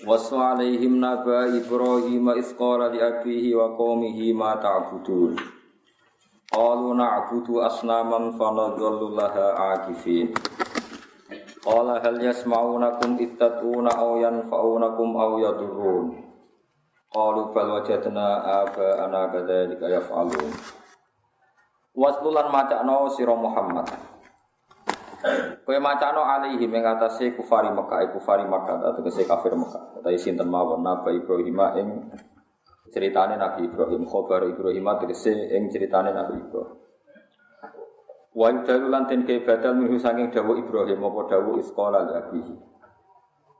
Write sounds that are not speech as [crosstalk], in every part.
Wasu alaihim naba Ibrahim isqala li abihi wa qawmihi ma ta'budun. Qalu na'budu asnaman fanadhallu laha akifin. Qala hal yasma'unakum ittatuna aw yanfa'unakum aw yadurrun. Qalu bal wajadna aba'ana kadzalika yaf'alun. Waslulan sira Muhammad. Kowe macano alaihi ing atase kufari Mekah, kufari Mekah atau kese kafir Mekah. Kata sinten mawon Nabi Ibrahim ing ceritane Nabi Ibrahim, khabar Ibrahim tegese ing ceritane Nabi Ibrahim. Wa yudalu lan ten ke badal minhu saking dawuh Ibrahim apa dawuh isqala li abihi.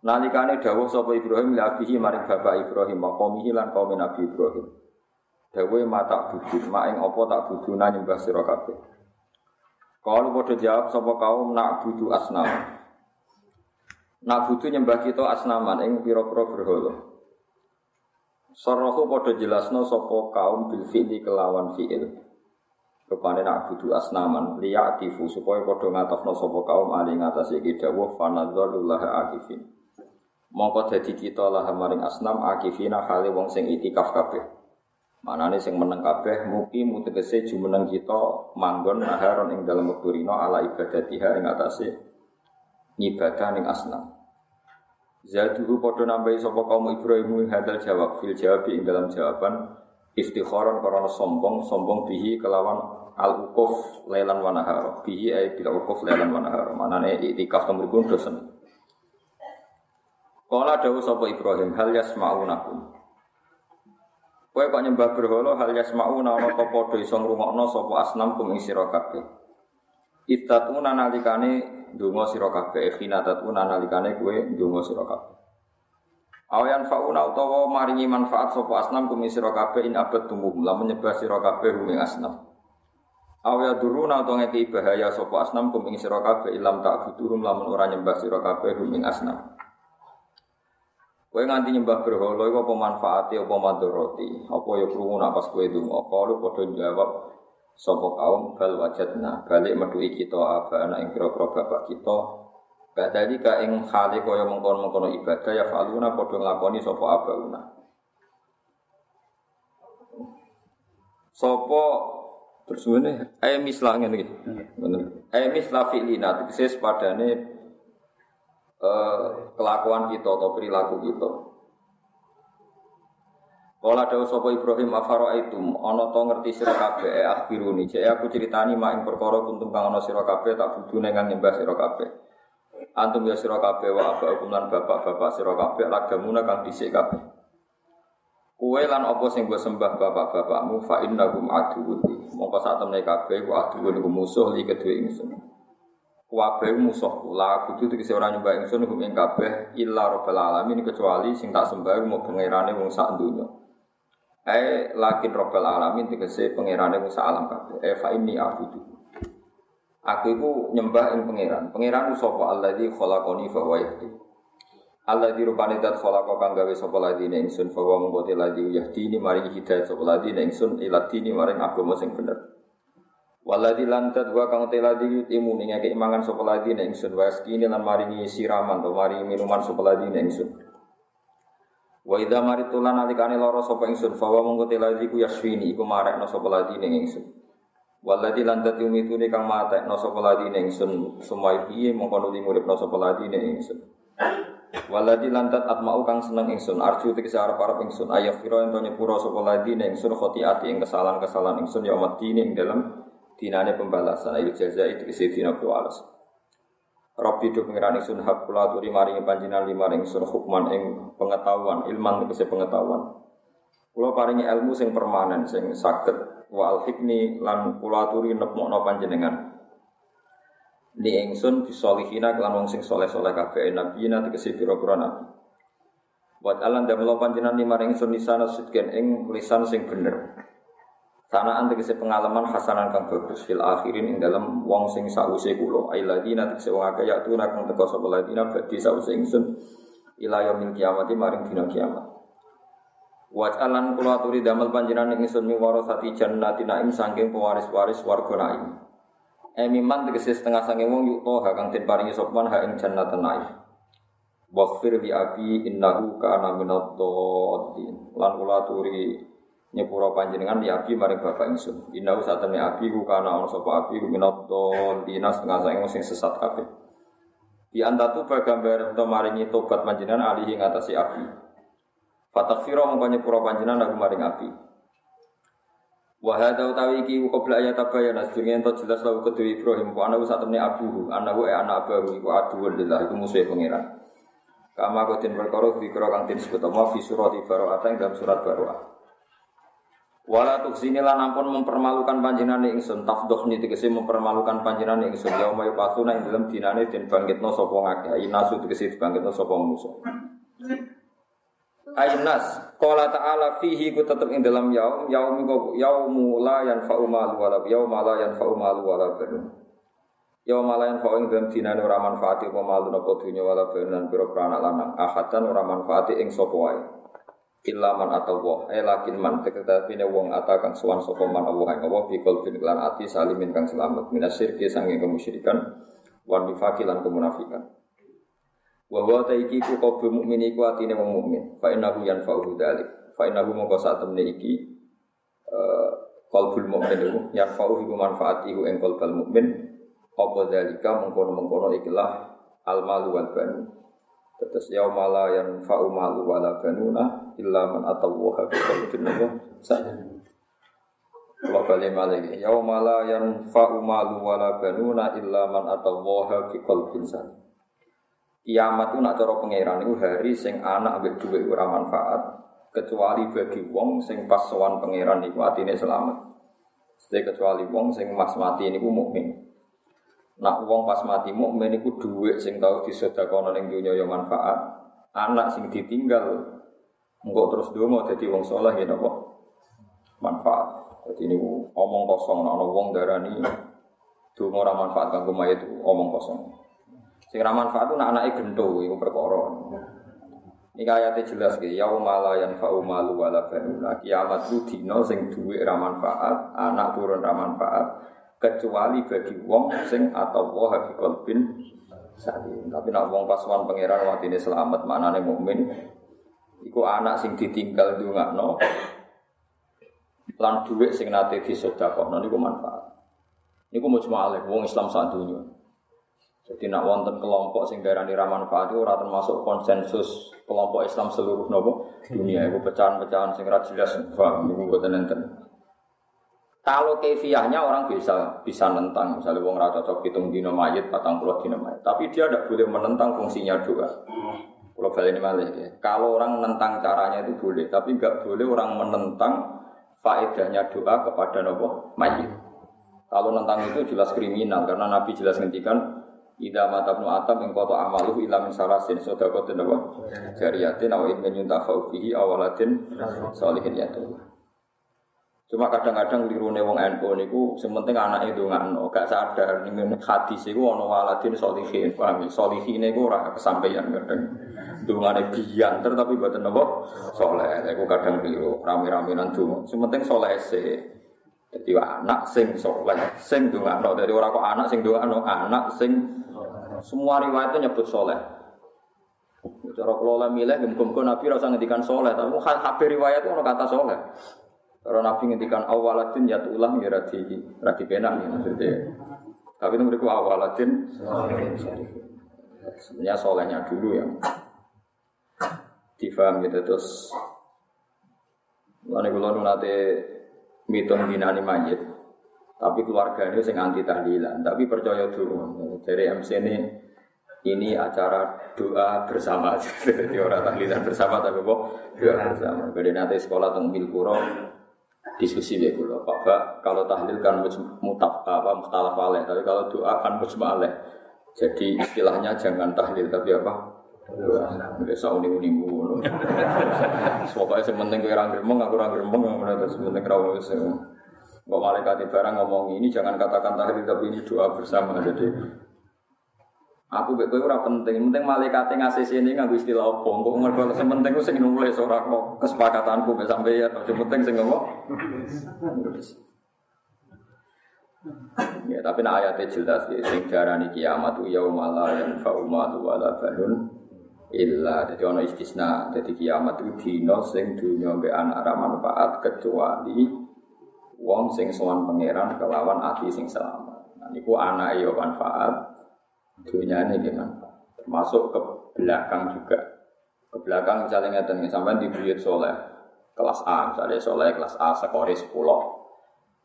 Nalikane dawuh sapa Ibrahim li abihi maring bapak Ibrahim maqamihi lan kaum Nabi Ibrahim. Dawuh mata budut, mak ing apa tak buduna nyembah sira kabeh. Kalau bodoh jawab sapa kaum nak butuh asnam. Nak butuh nyembah kita asnaman ing pira-pira berhala. Sorohu padha jelasno sapa kaum bil fi'li kelawan fi'il. Rupane nak butuh asnaman liya'tifu supaya padha ngatofno sapa kaum ali ngatasi iki dawuh fanadzalullah akifin. Mongko dadi kita lah maring asnam akifina hale wong sing itikaf kabeh. Manane sing meneng kabeh muki mutegese jumeneng kita manggon naharon ing dalem wektu rino ala ibadatiha ing atase ngibadah ning asnam. Zaduhu padha nambahi sapa kaum Ibrahim hadal jawab fil jawab ing dalam jawaban iftikharan karena sombong sombong bihi kelawan al ukuf lelan wa nahar bihi ay bil ukuf lelan wa nahar manane iktikaf temuripun dosen. Kala dawuh sapa Ibrahim hal yasma'unakum Kowe kok nyembah berhala hal yasma'una ana apa padha iso ngrungokno sapa asnam kum ing sira kabeh. Ittatuna nalikane ndonga sira kabeh, khinatatuna nalikane kowe ndonga sira kabeh. Awayan fauna utawa maringi manfaat sapa asnam kum ing sira kabeh in abad tumum lamun nyembah sira kabeh ing asnam. Awya duruna utawa ngeki bahaya sapa asnam kum ing sira kabeh ilam tak butuhum lamun ora nyembah sira kabeh ing asnam. Kowe nganti nyembah berhala iku apa manfaate apa madharati? Apa ya krungu nak pas kowe donga? Kalu padha jawab sapa kaum bal wajadna balik meduhi kita apa anak ing kira-kira bapak kita Badali ka ing hale kaya mengkon-mengkono ibadah ya faluna padha nglakoni sapa abauna. Sapa terus ngene ae mislah ngene iki. Ngono. Ae mislah fi'lina tegese padane eh, kelakuan kita atau perilaku kita. Kalau ada sapa Ibrahim afaro itu, ono to ngerti sira kabeh eh akhiruni, cek aku ceritani mak ing perkara kuntum kang ono sira kabeh tak budu nang nyembah sira kabeh. Antum ya sira kabeh wa aba lan bapak-bapak sira kabeh lagamuna kang dhisik kabeh. Kue lan apa sing mbok sembah bapak-bapakmu fa innahum aduwwun. Mongko sak temne kabeh ku aduwwun ku musuh li kedue ingsun. Kabeh musuh kula kudu tegese ora nyembah ingsun hum ing kabeh illa rabbil alamin kecuali sing tak sembah mau pangerane wong sak donya. Eh lakin rabbil alamin tegese pangerane wong sak alam kabeh. Eh fa inni abudu. Aku iku nyembah ing pangeran. Pangeran sapa alladzi khalaqani fa huwa yahdi. Alladzi rupane dat khalaqa kang gawe sapa ladine ingsun fa huwa mung ladzi yahdini maring hidayah sapa ladine ingsun ila dini maring agama sing bener. Waladi lantat wa kang teladi yutimu ning ngeke imangan sapa ladi ning ingsun wa skini lan maringi siraman to maringi minuman sapa ladi ning ingsun. Wa idza maritu lan alikane lara sapa ingsun fa wa mongko teladi ku yasfini iku marekno sapa ladi ning ingsun. Waladi lantat yumitune kang matekno sapa ladi ning ingsun sumai piye mongko nuli muripno sapa ladi ning ingsun. Waladi lantat atmau kang seneng ingsun arju tegese arep-arep ingsun ayah fira ento nyepuro sapa ladi ning ingsun khotiati ing kesalahan-kesalahan ingsun ya mati ning dalam dinane pembalasan ayo jaza itu isi dina alas. Rabbi do pengiran ingsun hak kula turi maringi panjenengan lima ingsun hukman ing pengetahuan ilman tegese pengetahuan. Kula paringi ilmu sing permanen sing saged wa al hikni lan kula aturi nepmokno panjenengan. Ni ingsun bisolihina kelan wong sing soleh-soleh kabeh nabiyina tegese pira-pira nabi. Buat alan dan melo panjenengan lima ring sun lisana sidken ing lisan sing bener. Sanaan tegese pengalaman hasanan kang bagus fil akhirin ing dalam wong sing sause kula. Ailadina tegese wong akeh ya tuna kang teko sapa ladina badhe sause ingsun ila yaumil kiamati maring dina kiamat. Wajalan kula aturi damel panjenengan ing ingsun mi warasati jannati naim saking pewaris-waris warga naim. Emiman tegese setengah saking wong yuk toha kang den paringi sopan ha ing jannatan naim. Waghfir li abi innahu kana minad. Lan kula aturi nyepura panjenengan li abi maring bapak ingsun. Innahu satemene abi ku kana ana sapa abi ku minad dhalin setengah saking sing sesat kabeh. Di antatu bagambar untuk maringi tobat panjenengan alihi ngatasi abi. Fatakfiro mengko nyepura panjenengan aku maring abi. Wahada utawi iki qabla ayat tabayyan asdurunge ento jelas lawu kedue Ibrahim ku anaku satemene abu, anaku e anak abu iku aduwun lillah iku musuhe pangeran. Kama kotin perkara dikira kang disebut apa fi surat Baroah ing dalam surat Baroah. Wala tuksini lan ampun mempermalukan panjenengan ingsun tafdohni tegese mempermalukan panjenengan ingsun yauma yupatuna ing dalam dinane den bangkitno sapa ngakeh inasu tegese dibangkitno sapa musuh. Ainas qala ta'ala fihi ku tetep ing dalam yaum yaum yaumu la yanfa'u malu wala yauma la yanfa'u malu wala banun. Ya malayan fa ing dalam dinane ora manfaati apa malu napa dunya wala benan pira anak lanang. Ahatan ora manfaati ing sapa wae. Illa man atawa, eh lakin man teketapine wong ata kang sowan sapa man Allah ing Allah bi qalbin lan ati salimin kang selamat minasyirki sange kemusyrikan wan nifaqi lan kemunafikan. Wa wa ta iki ku qabu mukmin iku atine wong mukmin. Fa innahu yanfa'u dzalik. Fa innahu mongko sak temne iki eh qalbul mukmin iku yanfa'u iku manfaati iku ing qalbul mukmin apa dalika mengkono-mengkono ikilah al malu wal banu. Terus yaumala yang fa'u malu wala banuna illa man atawaha bi qalbin salim. Wa kalimah lagi yaumala yang fa'u malu wala banuna illa man atawaha bi qalbin salim. Kiamat itu nak cara pangeran itu hari sing anak ambek duit ora manfaat kecuali bagi wong sing pas sowan pangeran iku atine selamat. Sedaya kecuali wong sing mas mati niku mukmin. Nak wong pas mati mukmin iku dhuwit sing tau disedekahno ning dunya ya manfaat. Anak sing ditinggal engko terus donga dadi wong saleh ya napa? Manfaat. Jadi ini omong kosong ana wong darani donga ora manfaat kanggo mayit omong kosong. Sing ora manfaat ku nak anake gento iku perkara. Ini ayatnya jelas gitu, ya umala yang fa'u malu wala banuna Kiamat itu dino sing duwe ramanfaat, anak turun ramanfaat kecuali bagi wong sing atau wah bi qalbin. Tapi nak wong pasuan pangeran waktu ini selamat mana nih mukmin. Iku anak sing ditinggal no. Lan duit sing nate no niku manfaat. Niku mau cuma wong Islam saat dunia. Jadi nak wonten kelompok sing darani ra manfaat ora termasuk konsensus kelompok Islam seluruh nopo dunia. Iku pecahan-pecahan sing ra jelas paham niku boten enten. Kalau kefiahnya orang bisa bisa nentang, misalnya wong rata cocok hitung dino mayit, patang puluh dino. Tapi dia tidak boleh menentang fungsinya doa. Kalau balik ini malah ya. Kalau orang menentang caranya itu boleh, tapi nggak boleh orang menentang faedahnya doa kepada nopo mayit. Kalau nentang itu jelas kriminal karena Nabi jelas ngendikan Ida mata pun atam yang koto amaluh ila min salasin sodakotin apa jariyatin awin menyunta fauqihi awalatin solihin yatuh Cuma kadang-kadang lirune wong NU niku sementing anake ndongakno, gak sadar ning hadis iku ana waladin solihin, paham? Solihin iku ora kesampaian kadang. Dungane biyan ter tapi mboten napa saleh. Iku kadang keliru, rame-rame nang donga. Sementing saleh se. Dadi anak sing saleh, sing ndongakno. Dadi ora kok anak sing ndongakno, anak sing semua riwayat nyebut saleh. Cara kula milih muga Nabi rasa ngendikan saleh, tapi kabeh riwayat ono kata saleh. Kalau Nabi ngendikan awaladin ya ulang ya radi radi penak ya maksudnya. Tapi itu mereka awaladin sebenarnya solehnya dulu yang difaham gitu terus Lalu kalau nanti mitung dinani mayit, tapi keluarga ini sing anti tahlilan, tapi percaya dulu dari MC ini ini acara doa bersama, [laughs] jadi orang tahlilan bersama tapi kok doa bersama. Jadi nanti sekolah tentang Milkuro diskusi ya kula. Pak kalau tahlil kan mutaf apa muhtalaf alaih, tapi kalau doa kan mujma alaih. Jadi istilahnya jangan tahlil tapi apa? Biasa unik-unik ngono. [laughs] Pokoknya sementing kowe ora gremeng, aku ora gremeng, ngono terus sementing ra wis. Kok malaikat barang ngomong ini jangan katakan tahlil tapi ini doa bersama. Jadi Aku kowe ora penting, penting malaikat ngasih sini nganggo istilah apa. Kok mergo sementing sing nulis ora kok kesepakatanku mek sampeyan, sing penting sing ngomong. Ya, tapi nak ayatnya jelas ya, sing darani kiamat tu yaumala la yanfa'u malu wala banun illa jadi ono istisna jadi kiamat itu dino sing dunia be anak manfaat kecuali wong sing sowan pangeran kelawan ati sing selamat. Nah niku anak yo manfaat dunia ini gimana? Termasuk ke belakang juga. Ke belakang misalnya ngeten sampai di buyut soleh kelas A, misalnya soleh kelas A sekori sepuluh.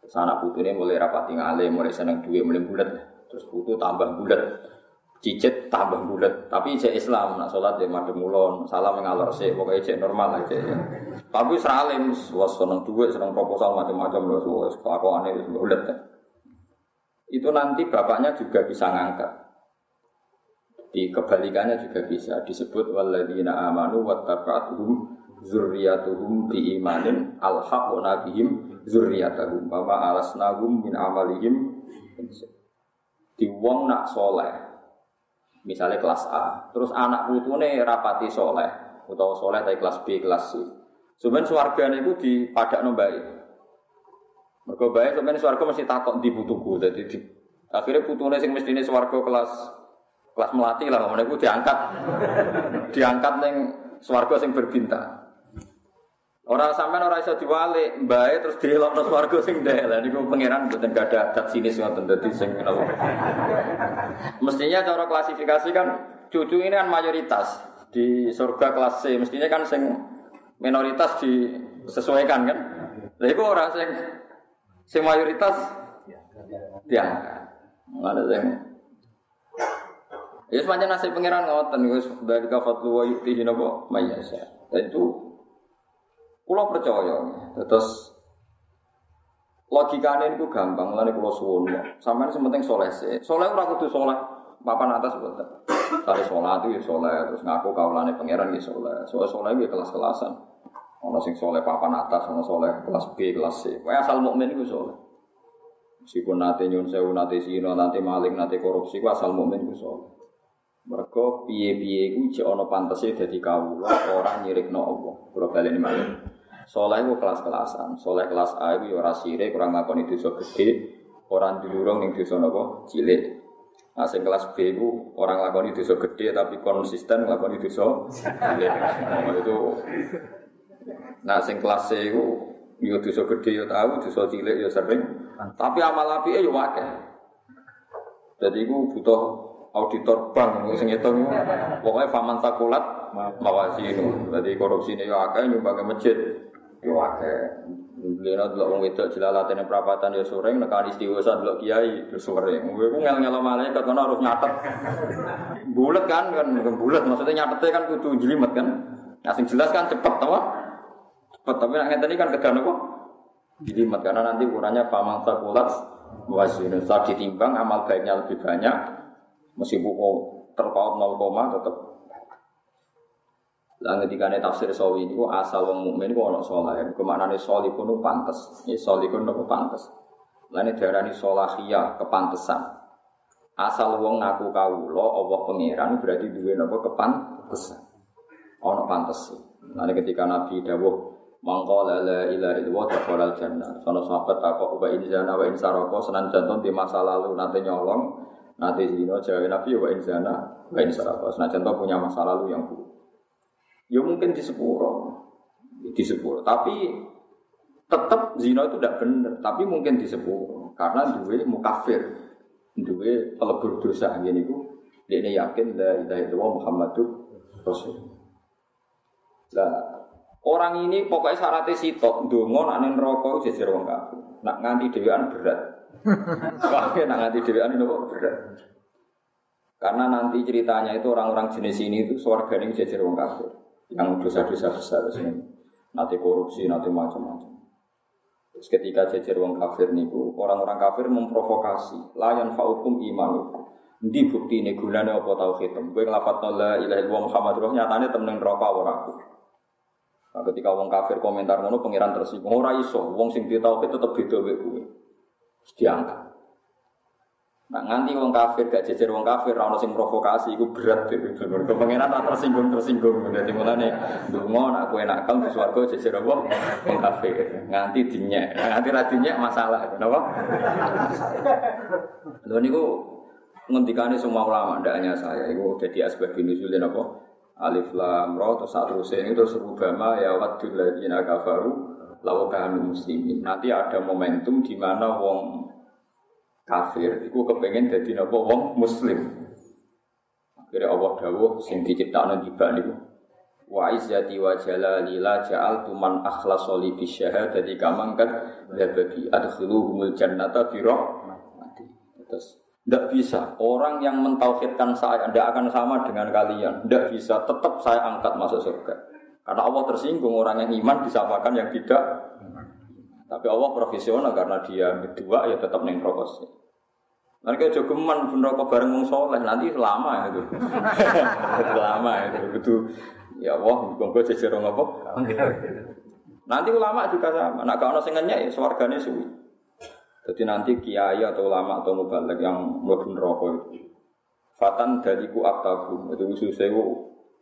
Terus anak ini mulai rapat tinggalin, mulai seneng duit, mulai bulat. Terus putu tambah bulat. Cicit tambah bulat. Tapi cek Islam, nak sholat ya madem mulon, salam ngalor sih, pokoknya cek normal aja ya. Tapi seralim, was seneng duit, seneng proposal macam-macam loh, kelakuannya bulat. Itu nanti bapaknya juga bisa ngangkat. Di kebalikannya juga bisa disebut walladzina amanu wattaba'atuhum zurriyatuhum bi imanin alhaqna bihim zurriyatahum wa ma alasnahum min amalihim di wong nak soleh misalnya kelas A. Terus anak putune rapati soleh atau soleh dari kelas B kelas C. Sebenarnya suarganya itu di padak nombai mereka baik sebenarnya suarga mesti takut di butuhku jadi di, akhirnya putune sing mesti ini suarga kelas kelas melati lah ngomong itu diangkat. Diangkat neng swarga sing berbintang Orang sampean orang iso diwali, bae terus dilokno swarga sing ndek. Lah niku pangeran mboten ada adat sinis ngoten dadi sing Mestinya cara klasifikasi kan cucu ini kan mayoritas di surga kelas C, mestinya kan sing minoritas disesuaikan kan. Lah iku orang sing sing mayoritas diangkat. Ada sing Ya sepanjang nasib pangeran ngoten wis dari kafatlu wa yuktihi napa mayasa. Dan itu kula percaya. Terus logikane itu gampang, lane kula suwun. Sampeyan sementing soleh sih. Soleh ora kudu soleh papan atas boten. Kali sholat itu ya soleh, terus ngaku kaulane pangeran ya soleh. Soal soleh ya kelas-kelasan. Ono sing soleh papan atas, ono soleh kelas B, kelas C. Wae asal mukmin iku soleh. Meskipun nate nyun sewu, nate sino, nate maling, nate korupsi, ku asal mukmin iku soleh. Mereka piye-piye iku cek ana pantese dadi kawula ora nyirikno Allah. Kula baleni malih. Saleh iku kelas-kelasan. Saleh kelas A iku ya ora sirik, ora ngakoni dosa gedhe, ora ndulurung ning dosa napa cilik. Nah, kelas B iku orang lakoni dosa gede tapi konsisten nglakoni dosa cilik. Nah, itu Nah, sing kelas C iku yo dosa gede yo tahu, dosa cilik yo sering. Tapi amal apike yo akeh. Jadi iku butuh auditor bank sing ngitung pokoknya faman takulat mawasinu jadi korupsi ini ya akeh nyumbang masjid ya akeh Lena dulu wong wedok jelalatene perapatan ya sering nekani istiwasa dulu kiai ya sering. Kowe ku ngel-ngelo malaikat kan harus nyatet. Bulet kan kan bulet maksudnya nyatetnya kan kudu jelimet kan. Nah sing jelas kan cepet apa? Cepet tapi nek ngeten kan kedan apa? Jelimet karena nanti ukurannya faman takulat wasinu saat ditimbang amal baiknya lebih banyak Meskipun kok terpaut 0, tetap lah ini tafsir sawi ini asal wong mukmin ku ana saleh. Kemaknane salihun pantes. Ya salihun ku pantes. Lah ini darani salahiyah kepantesan. Asal wong ngaku kawula Allah pangeran berarti duwe napa kepantesan. Ana pantes. Lah ketika Nabi dawuh mangko la la ilaha illallah dakhalal jannah. Sono sahabat takok wa in zana wa senan jantung di masa lalu nate nyolong Nanti zino jawab Nabi wa inzana wa. Nah contoh punya masa lalu yang buruk. Ya mungkin di sepuro, di sepuro. Tapi tetap zino itu tidak benar. Tapi mungkin di sepuro karena dua mukafir, dua pelebur dosa gini ku. Dia ini yakin la ilaha illallah Muhammadur Rasul. Lah orang ini pokoknya syaratnya sitok anin rokok jadi wong kafir. Nak nganti dewan berat. [laughs] Wah, nak nganti dewan kok berat. Karena nanti ceritanya itu orang-orang jenis ini itu suarga ini jajar wong kafir. Yang dosa-dosa besar sini. Nanti korupsi, nanti macam-macam. Terus ketika jajar wong kafir niku, orang-orang kafir memprovokasi. Layan faukum imanukum. Ndi bukti ini gunanya apa tauhid? Gue ngelafat la ilaha illallah Muhammad Rasul nyatanya temen rokok ora. Nah, ketika wong kafir komentar ngono pangeran tersinggung. Ora iso, wong sing di tauhid tetep beda wae kuwe. Diangkat. Nah, nganti wong kafir gak jejer wong kafir ono sing provokasi iku berat dhewe. Mergo pangeran tak tersinggung tersinggung. Dadi mulane ndonga nak kowe nakal di swarga jejer apa wong kafir. Nganti dinyek. Nganti ra dinyek masalah. Napa? Lho niku ngendikane semua ulama ndak hanya saya. Iku dadi asbab nuzulin apa? Alif lam ra terus satrusé itu terus rubama ya wadul ladzina kafaru law kanu muslimin. Nanti ada momentum di mana wong kafir. Iku kepengen dadi napa? Wong muslim. Akhirnya Allah dawuh sing diciptakno tiba niku wa izzati wa jalali la ja'altu man akhlasa li bi syahadati kamang kan labadi adkhiluhumul jannata bi rahmati. Terus tidak bisa. Orang yang mentauhidkan saya tidak akan sama dengan kalian. Tidak bisa. Tetap saya angkat masuk surga. Karena Allah tersinggung orang yang iman disapakan yang tidak tapi Allah profesional karena dia berdua ya tetap neng rokok Mereka juga geman pun rokok bareng wong soleh nanti lama [laughs] itu. lama itu begitu. Ya Allah, gue jejer apa? Nanti ulama juga sama. Nah kalau sing ya swargane suwi. Jadi nanti kiai atau ulama atau mubalik yang mlebu rokok itu. Fatan dariku aktabu. Itu khususnya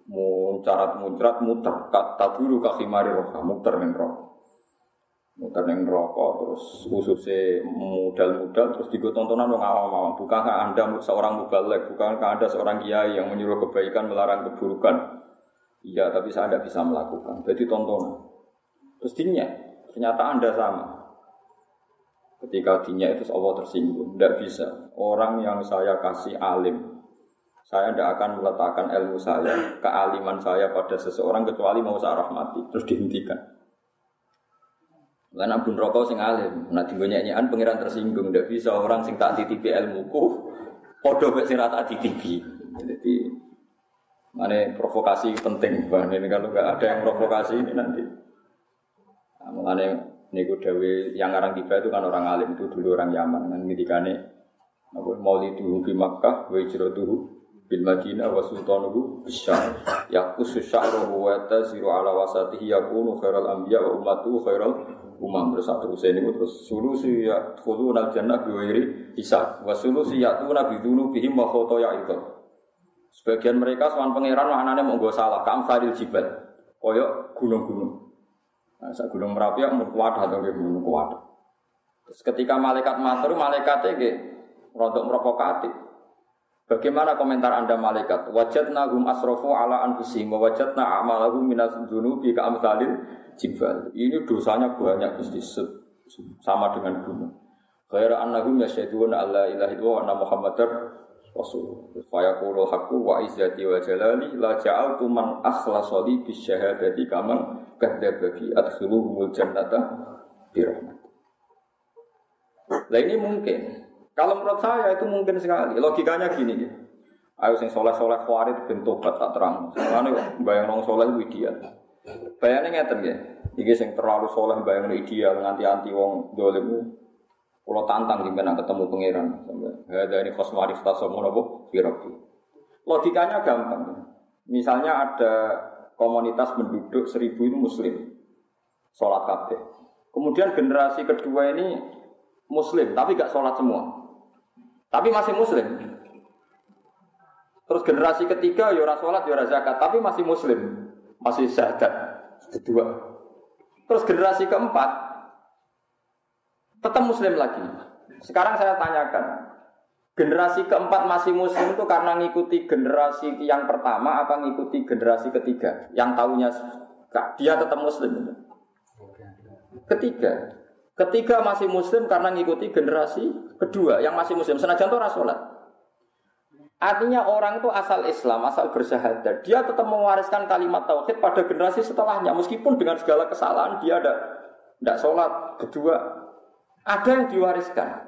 muncarat muncrat muter kata dulu kakimari roka muter ning rokok muter neng rokok terus khususnya modal-modal terus digo tontonan dong awam-awam. Bukankah anda seorang mubalek bukankah anda seorang kiai yang menyuruh kebaikan melarang keburukan? Iya tapi saya tidak bisa melakukan. Jadi tontonan. Terus ternyata anda sama. Ketika dinya itu Allah tersinggung. Tidak bisa. Orang yang saya kasih alim saya tidak akan meletakkan ilmu saya kealiman saya pada seseorang kecuali mau saya rahmati. Terus dihentikan karena bun rokok sing alim, tinggal nyanyian pangeran tersinggung, tidak bisa orang sing tak titipi ilmuku, podo mek sing tak titipi. Jadi mana provokasi penting, bang. Ini kalau nggak ada yang provokasi ini nanti. Mengenai niku dewi yang ngarang tiba itu kan orang alim itu dulu orang Yaman kan ngendikane apa mauliduhu di Makkah wa hijratuhu bil Madinah wa sultanuhu bisyar yaqusu sya'ruhu wa tasiru ala wasatihi yakunu khairal anbiya wa ummatuhu khairal umam terus satu usia ini terus solusi ya khulu nal jannah biwiri isa wa sulusi ya tu nabi dulu bihim wa foto ya itu sebagian mereka soal pangeran maknanya mau gue salah kam fadil jibal. Koyok gunung-gunung. Nah, gunung merapi ya mau kuat atau gunung kuat. Terus ketika malaikat matur malaikatnya gak rontok merovokatif Bagaimana komentar anda malaikat? Wajatna hum asrofu ala anfusihim wa wajatna amalahum minas dunubi ka amsalil jibal. Ini dosanya banyak Gusti sama dengan gunung. Khaira annahum yasyhaduna alla ilaha illallah wa anna muhammadar rasul. Fa yaqulu haqqu wa izzati wa jalali la ja'altu man akhlasa li bis syahadati kaman kadzdzaba bi adkhiluhumul jannata bi rahmat. Lah ini mungkin kalau menurut saya itu mungkin sekali. Logikanya gini gitu. Ayo sing soleh soleh kuarit bentuk tak terang. Soalnya bayang nong soleh itu ideal. Bayangnya ngeten ya. Iki sing terlalu soleh bayang ideal nganti anti wong dolim. Kalau tantang gimana ketemu pangeran. Ada ini kosmarif tasomun apa? Firabi. Logikanya gampang. Misalnya ada komunitas penduduk seribu itu muslim. Sholat kabeh. Kemudian generasi kedua ini muslim, tapi gak sholat semua. Tapi masih muslim. Terus generasi ketiga ya ora salat ya zakat, tapi masih muslim, masih syahadat. Kedua. Terus generasi keempat tetap muslim lagi. Sekarang saya tanyakan, generasi keempat masih muslim itu karena ngikuti generasi yang pertama apa ngikuti generasi ketiga yang tahunya dia tetap muslim ketiga Ketiga masih muslim karena ngikuti generasi kedua yang masih muslim. Senajan itu rasulat. Artinya orang itu asal Islam, asal bersyahadat. Dia tetap mewariskan kalimat tauhid pada generasi setelahnya. Meskipun dengan segala kesalahan dia ada tidak sholat. Kedua, ada yang diwariskan.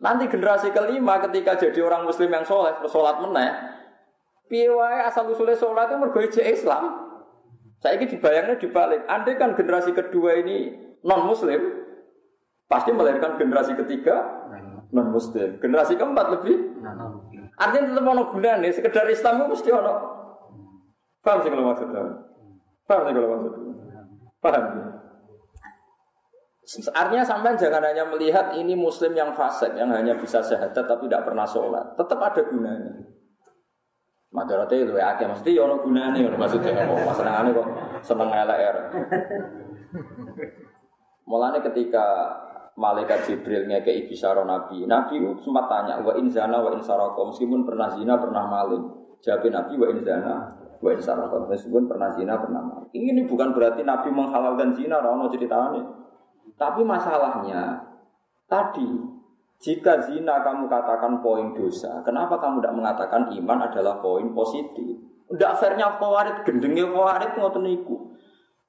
Nanti generasi kelima ketika jadi orang muslim yang sholat, sholat meneh, piwai asal usulnya sholat itu mergoy Islam. Saya ini dibayangnya dibalik. Andai kan generasi kedua ini non muslim pasti melahirkan generasi ketiga non muslim generasi keempat lebih Artinya tetap ono gunane, sekedar Islam itu mesti ono. Paham sih kalau maksudnya? Paham sih kalau maksudnya? Paham? Artinya sampai jangan hanya melihat ini muslim yang fasik yang hanya bisa sehat tapi tidak pernah sholat. Tetap ada gunanya. Madarate itu ya akeh mesti ono gunane maksudnya apa masalahane kok seneng LR. Mulane ketika malaikat Jibril ngekei bisyara Nabi, Nabi sempat tanya wa in zana wa in saraka meskipun pernah zina pernah maling. Jawab Nabi wa in zana wa in saraka meskipun pernah zina pernah maling. Ini bukan berarti Nabi menghalalkan zina ora ono ceritane. Tapi masalahnya tadi jika zina kamu katakan poin dosa, kenapa kamu tidak mengatakan iman adalah poin positif? Tidak fairnya khawarid, gendengnya khawarid ngoten niku.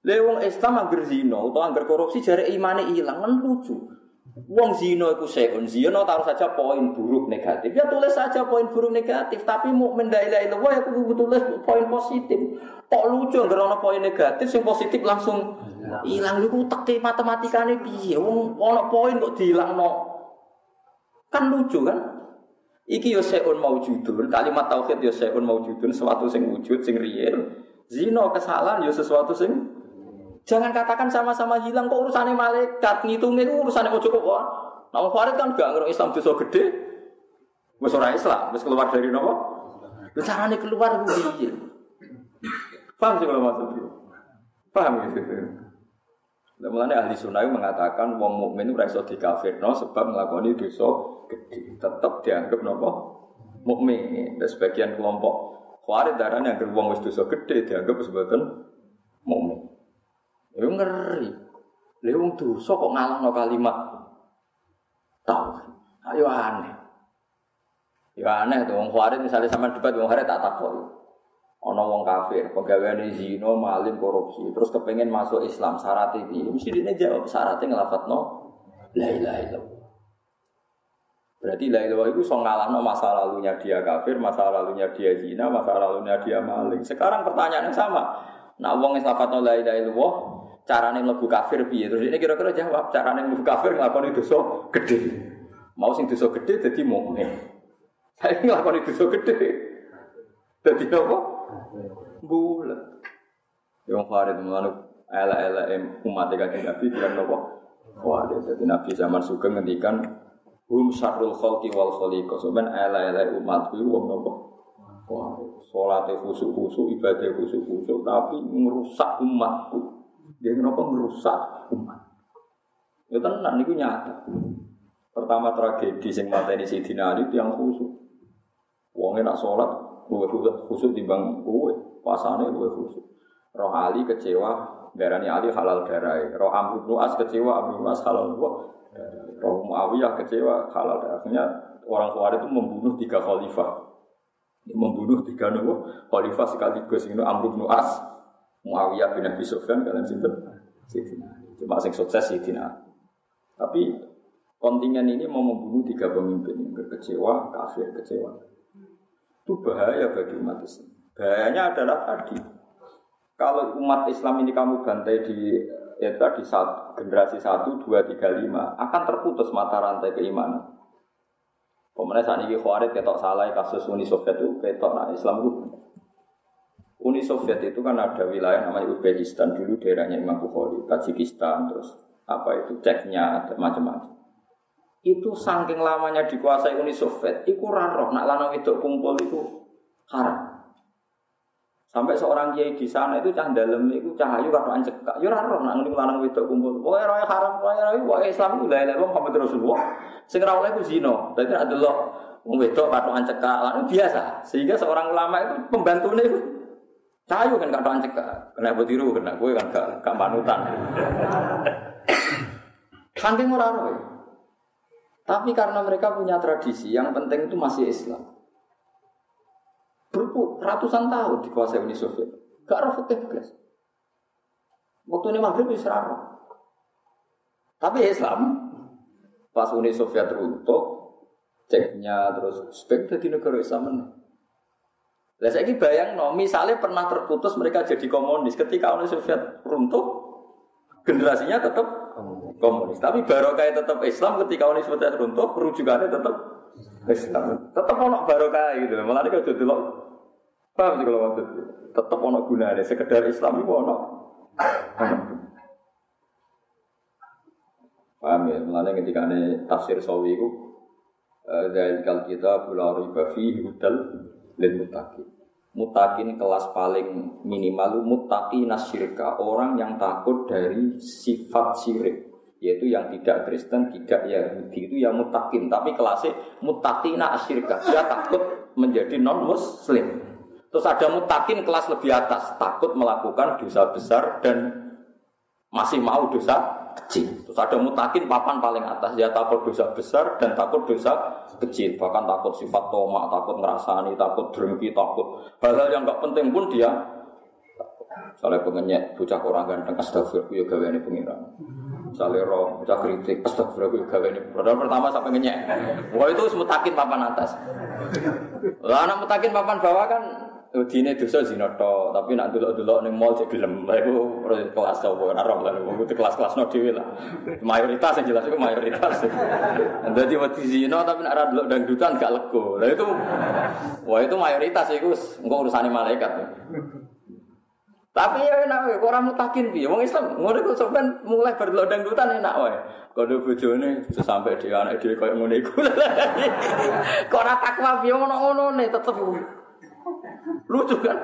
Lewong Islam angger zina atau angger korupsi jari imane hilang kan lucu. Wong zina iku seun zina taruh saja poin buruk negatif. Ya tulis saja poin buruk negatif, tapi mukmin la ilaha ya kudu tulis poin positif. Kok lucu angger ana poin negatif sing positif langsung hilang niku teke matematikane piye? Wong ana poin kok dilangno. Kan lucu kan? Iki yo seun maujudun, kalimat tauhid yo seun maujudun, sesuatu sing wujud, sing real. Zino kesalahan yo sesuatu sing Jangan katakan sama-sama hilang kok urusannya malaikat ngitungnya itu urusannya ojo kok. Nah, Farid kan gak ngerti Islam dosa gede. Wes ora Islam, wis keluar dari nopo? Lu carane keluar ku piye? Paham sih kalau maksudnya? Paham gitu. Nah, mulanya ahli sunnah mengatakan wong mukmin itu raiso no sebab melakukan dosa gede. Tetap dianggap nopo mukmin. Dan sebagian kelompok khawarij darahnya agar wong wis dosa gede dianggap sebagai mukmin. Ya ngeri. Lha wong dosa kok ngalahno kalimat tahu. Ayo aneh. Ya aneh tuh wong misalnya sama debat wong khawarij tak takut. Ono wong kafir, pegawai zino, maling, korupsi, terus kepengen masuk Islam, syarat ini, mesti dia jawab syaratnya ngelafat no, la ilaha illallah. Berarti la ilaha itu so ngalahno masa lalunya dia kafir, masa lalunya dia zina, masa lalunya dia maling. Sekarang pertanyaannya sama. Nah, wong wis no la ilaha illallah, carane mlebu kafir piye? Terus ini kira-kira jawab, carane mlebu kafir nglakoni dosa gede. Mau sing dosa gede dadi mukmin. Saya nglakoni dosa gede. Dadi apa? bulat. Yang Farid mengenai ala-ala umat kanjeng Nabi bilang nopo. Wah, jadi Nabi zaman suka ngendikan hum syarrul khalqi wal khaliqa. Sebenarnya ala-ala umatku itu wong nopo. Wah, sholatnya khusyuk-khusyuk, ibadah khusyuk-khusyuk, tapi merusak umatku. Dia kenapa merusak umat? Ya tenang, itu nyata. Pertama tragedi sing mateni Sidina Ali yang khusyuk. Wongnya nak sholat, Gue khusus timbang gue, pasane gue khusus. Roh Ali kecewa, darani Ali halal darah. Roh Amr bin As kecewa, Amr bin As halal gue. Roh Muawiyah kecewa, halal darahnya. Orang tua itu membunuh tiga khalifah. Membunuh tiga nubuh khalifah sekaligus. Ini Amr bin As, Muawiyah bin Abi Sufyan, kalian sinten? Sidina. Cuma sing sukses Sidina. Tapi kontingen ini mau membunuh tiga pemimpin yang kecewa, kafir, kecewa itu bahaya bagi umat Islam. Bahayanya adalah tadi, kalau umat Islam ini kamu bantai di ya di satu, generasi satu, dua, tiga, lima, akan terputus mata rantai keimanan. Pemenang saat ini Khawarij ketok salah kasus Uni Soviet itu ketok nah Islam itu Uni Soviet itu kan ada wilayah namanya Uzbekistan dulu daerahnya Imam Bukhari, Tajikistan, terus apa itu Ceknya, macam-macam itu saking lamanya dikuasai Uni Soviet, itu raro, nak lanang itu kumpul itu haram. Sampai seorang kiai di sana itu cah dalam itu cahayu kata kak, yo raro nak ngene lanang itu kumpul. Pokoknya roy haram, pokoknya roy pokoknya Islam itu lah lah Muhammad Rasulullah. Sing ra oleh ku zina. Dadi ada delok wong wedok kata kak, lanang biasa. Sehingga seorang ulama itu pembantune itu cahayu kan kata kak, Kena betiru, kena gue kan gak, gak panutan. Saking ora. Tapi karena mereka punya tradisi, yang penting itu masih Islam. Berpuluh ratusan tahun dikuasai Uni Soviet. Gak ada fikih belas. Waktu ini maghrib bisa Tapi Islam, pas Uni Soviet runtuh, ceknya terus spek di negara Islam Lah bayang no, misalnya pernah terputus mereka jadi komunis ketika Uni Soviet runtuh, generasinya tetap komunis. Tapi barokah tetap Islam ketika Uni Soviet runtuh, rujukannya tetap Islam. Tetep ono barokah gitu. Malah nek aja delok paham sih kalau maksud. Tetep ono gunane sekedar Islam iku ono. Paham ya? Mulanya ketika tafsir sawi itu dari kal kita pulau riba fi hudal dan mutakin. Mutakin kelas paling minimal mutaki nasyirka orang yang takut dari sifat syirik yaitu yang tidak Kristen, tidak Yahudi itu yang mutakin. Tapi kelasnya mutakina asyirka, dia takut menjadi non Muslim. Terus ada mutakin kelas lebih atas, takut melakukan dosa besar dan masih mau dosa kecil. Terus ada mutakin papan paling atas, dia takut dosa besar dan takut dosa kecil. Bahkan takut sifat tomak, takut ngerasani, takut drengki, takut hal-hal yang nggak penting pun dia Soalnya pengenyek, bocah orang ganteng, astagfirullah, ya gawe ini pengiran. Misalnya roh, bocah kritik, astagfirullah, ya gawe ini. Padahal pertama sampai ngenyek. Wah itu mutakin papan atas. Lah anak mutakin papan bawah kan Dine dosa zina to, tapi nak delok-delok ning mall cek gelem. Lah iku kelas apa ora roh lah, itu kelas-kelas no dhewe lah. Mayoritas yang jelas itu mayoritas. Dadi wedi zina tapi nak ora delok dangdutan gak lego. Lah itu wah itu mayoritas iku engko urusane malaikat. Tapi ya enak wae, orang mutakin piye? Wong Islam ngono iku sampean mulai berdelok dangdutan enak wae. Kalau bojone sampai dia anak dia kayak ngono iku. [laughs] Kok ora takwa piye ngono-ngono tetep Lucu kan?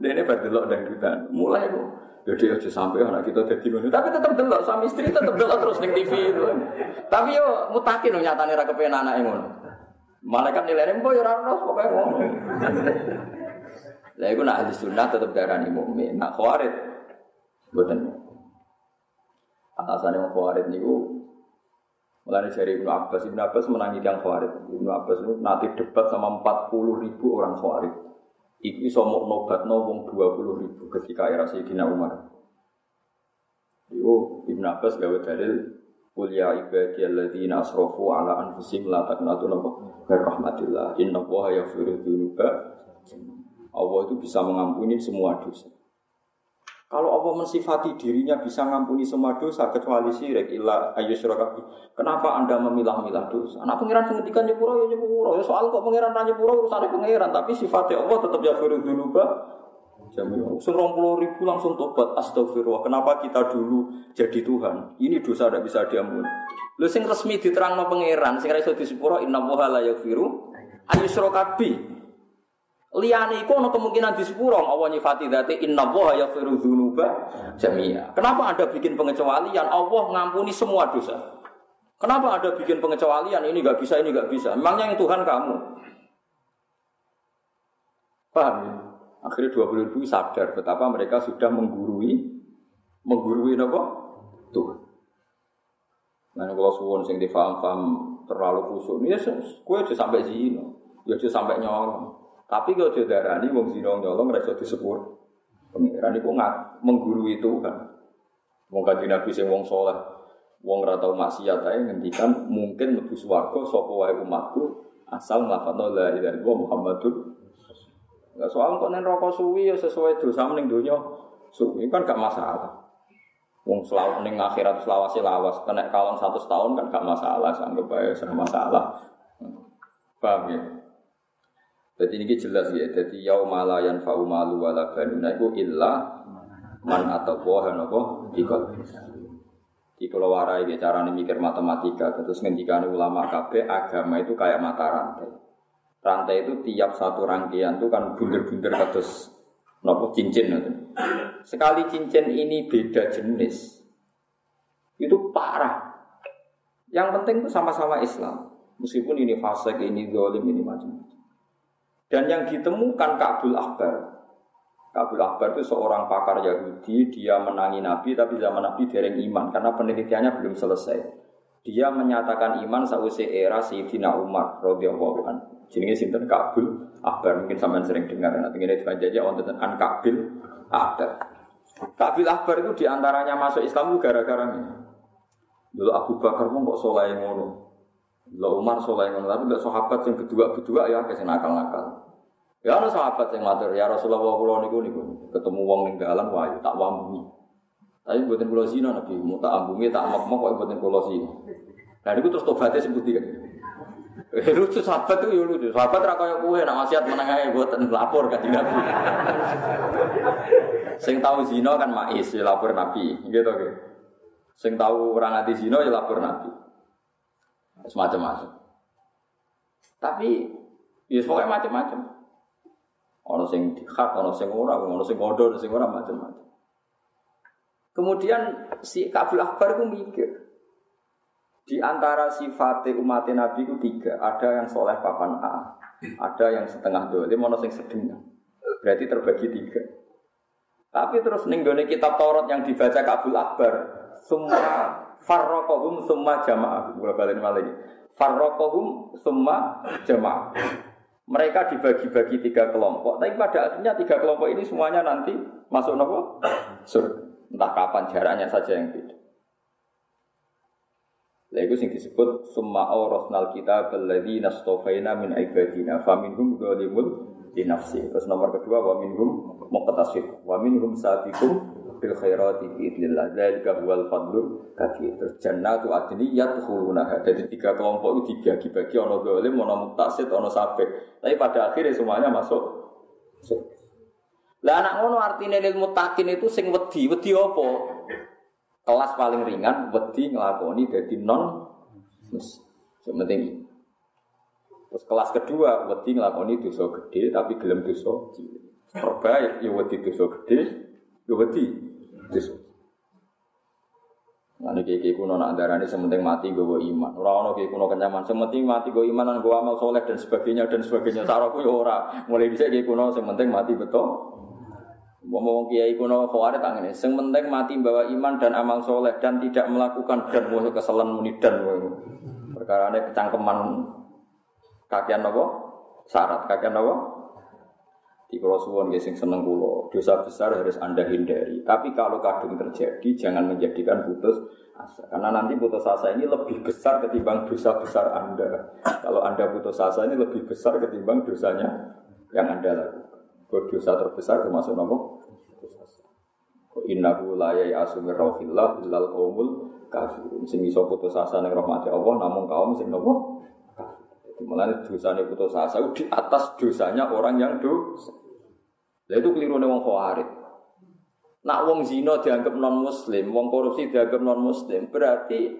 Dia ini berdelok dangdutan. Mulai kok. Jadi aja sampai anak kita jadi ngono. Tapi tetap delok suami istri tetap delok terus di TV itu. Tapi yo mutakin nyatane ra kepen anake ngono. Malaikat nilainya mbok yo ora ono pokoke ngono. Lah iku nak ahli sunnah tetep darani mukmin. Nak khawarij mboten. Alasane wong khawarij niku Mulai dari Ibnu Abbas, Ibnu Abbas menangi yang khawarij. Ibnu Abbas itu nanti debat sama 40 ribu orang khawarij. Iku iso mau nobat wong dua puluh ribu ketika era Sayyidina Umar. Iku Ibn Abbas gawe dalil Qul ya ibadiyalladzina asrafu ala anfusihim la taqnatu min rahmatillah. Inna Allaha yaghfiru dzunuba. Allah itu bisa mengampuni semua dosa. Kalau Allah mensifati dirinya bisa mengampuni semua dosa kecuali syirik illa ayyusyraka Kenapa Anda memilah-milah dosa? Anak pangeran sing ngendikan nyepuro ya nyepuro. Ya soal kok pangeran ra nyepuro urusane pangeran, tapi sifatnya Allah tetap ya firu dzunuba. Jamil. puluh ribu langsung tobat astagfirullah. Kenapa kita dulu jadi Tuhan? Ini dosa tidak bisa diampuni. Lu sing resmi diterang no pangeran, sing ra iso disepuro inna la yaghfiru ayyusyraka Liyane iku ana kemungkinan di sepuro Allah nyifati dzati inna wa yaghfiru dzunuba jamia. Kenapa Anda bikin pengecualian Allah ngampuni semua dosa? Kenapa ada bikin pengecualian ini nggak bisa ini nggak bisa? Memangnya yang Tuhan kamu? Paham ya? Akhirnya dua puluh ribu sadar betapa mereka sudah menggurui menggurui apa? Tuhan. Nah, kalau suwon sing difaham-faham terlalu khusus, ya aja sampai sini, ya sampai nyolong. Tapi kalau dia darani wong zina nyolong ora iso disepur. Pengiran iku menggurui itu kan. Wong kanjeng Nabi sing wong saleh, wong ora tau maksiat ae ngendikan mungkin mlebu swarga sapa wae umatku asal nglafadzno la ilaha illallah Muhammadur Enggak soal kok nen rokok suwi ya sesuai dosa ning donya. Suwi kan gak masalah. Wong selalu ning akhirat selawase lawas, kena kalon satu tahun kan gak masalah, anggap aja sama masalah. Paham ya? Jadi ini jelas ya. Jadi yaumala yanfa'u malu wala banuna iku illa man atau wahan apa dikol. Di kalau warai ya cara mikir matematika terus ngendikan ulama KB agama itu kayak mata rantai. Rantai itu tiap satu rangkaian itu kan bunder-bunder terus nopo cincin itu. Sekali cincin ini beda jenis itu parah. Yang penting itu sama-sama Islam. Meskipun ini fase ini dolim, ini macam-macam. Dan yang ditemukan Kabul Akbar. Kabul Akbar itu seorang pakar Yahudi, dia menangi Nabi, tapi zaman Nabi dereng iman, karena penelitiannya belum selesai. Dia menyatakan iman sausai era Sayyidina Umar radhiyallahu anhu. Jenenge sinten Kabul Akbar, mungkin sampean sering dengar. Nanti ini dibaca wonten an Kabil Akbar. Kabil Akbar itu di antaranya masuk Islam gara-gara ini. Dulu Abu Bakar pun kok soleh ngono. Lo Umar soleh tapi gak sahabat yang kedua-kedua ya kasih nakal-nakal. Ya ana sahabat yang matur, ya Rasulullah kula niku niku ketemu wong ning dalan wae tak wambungi. Tapi mboten kula zina Nabi, mau tak ambungi tak mok-mok kok mboten kula zina. Nah niku terus tobaté sebut kan. Eh, lucu sahabat itu ya lucu. Sahabat ra kaya kowe nak wasiat meneng ae lapor kan Nabi. Sing tahu zina kan mais ya lapor Nabi, gitu gitu. Sing tahu orang ati zina ya lapor Nabi. Semacam-macam. Tapi ya pokoknya macam-macam. Ono sing dihak, ono sing ora, ono sing ngodo, ono sing ora macam-macam. Kemudian si Kabul Akbar itu mikir, di antara sifat umat Nabi itu tiga. Ada yang soleh papan A, ada yang setengah dolim, mana yang sedengah. Berarti terbagi tiga. Tapi terus ninggone kitab Taurat yang dibaca Kabul Akbar, semua farrokohum semua jamaah. Gue balik lagi. Farrokohum semua jamaah. Mereka dibagi-bagi tiga kelompok, tapi pada akhirnya tiga kelompok ini semuanya nanti masuk nopo surga. Entah kapan jaraknya saja yang beda. Lha iku sing disebut summa awrasnal kita alladzi nastofaina min ibadina faminhum dzalimun li nafsi. Terus nomor kedua wa minhum muqtasid wa minhum bil khairati bi idznillah. Dzalika huwal fadlu kabir. Terus jannatu adni yadkhuluna. Jadi tiga kelompok itu dibagi-bagi ono zalim, ono muqtasid, ono sabiq. Tapi pada akhirnya semuanya masuk Lah anak ngono artinya ilmu takin itu sing wedi, wedi apa? kelas paling ringan wedi ngelakoni jadi non yang penting terus kelas kedua wedi ngelakoni dosa gede tapi gelem dosa cilik terbaik ya wedi dosa gede ya wedi dosa Nah, ini kayak kuno nak darah ini sementing mati gue iman. Orang orang kayak kuno kenyaman, sementing mati gue iman dan gue amal soleh dan sebagainya dan sebagainya. Saraku ya ora. Mulai bisa kayak kuno sementing mati betul. Ngomong kiai kuno khawarit tangan ini. Sing penting mati bawa iman dan amal soleh dan tidak melakukan dan mau keselan muni dan perkara ini kecangkeman kakian nopo syarat kakian nopo di pulau suwon seneng kulo dosa besar harus anda hindari. Tapi kalau kadung terjadi jangan menjadikan putus asa karena nanti putus asa ini lebih besar ketimbang dosa besar anda. Kalau anda putus asa ini lebih besar ketimbang dosanya yang anda lakukan. Dosa terbesar termasuk nopo Innahu la ya'asu min rauhillah illal kafirun. Putus asa ning rahmati Allah namun kaum sing nopo? Mulane dosane putus asa di atas dosanya orang yang dosa. Lah itu kelirune wong khawarij. Nak wong zina dianggap non muslim, wong korupsi dianggap non muslim, berarti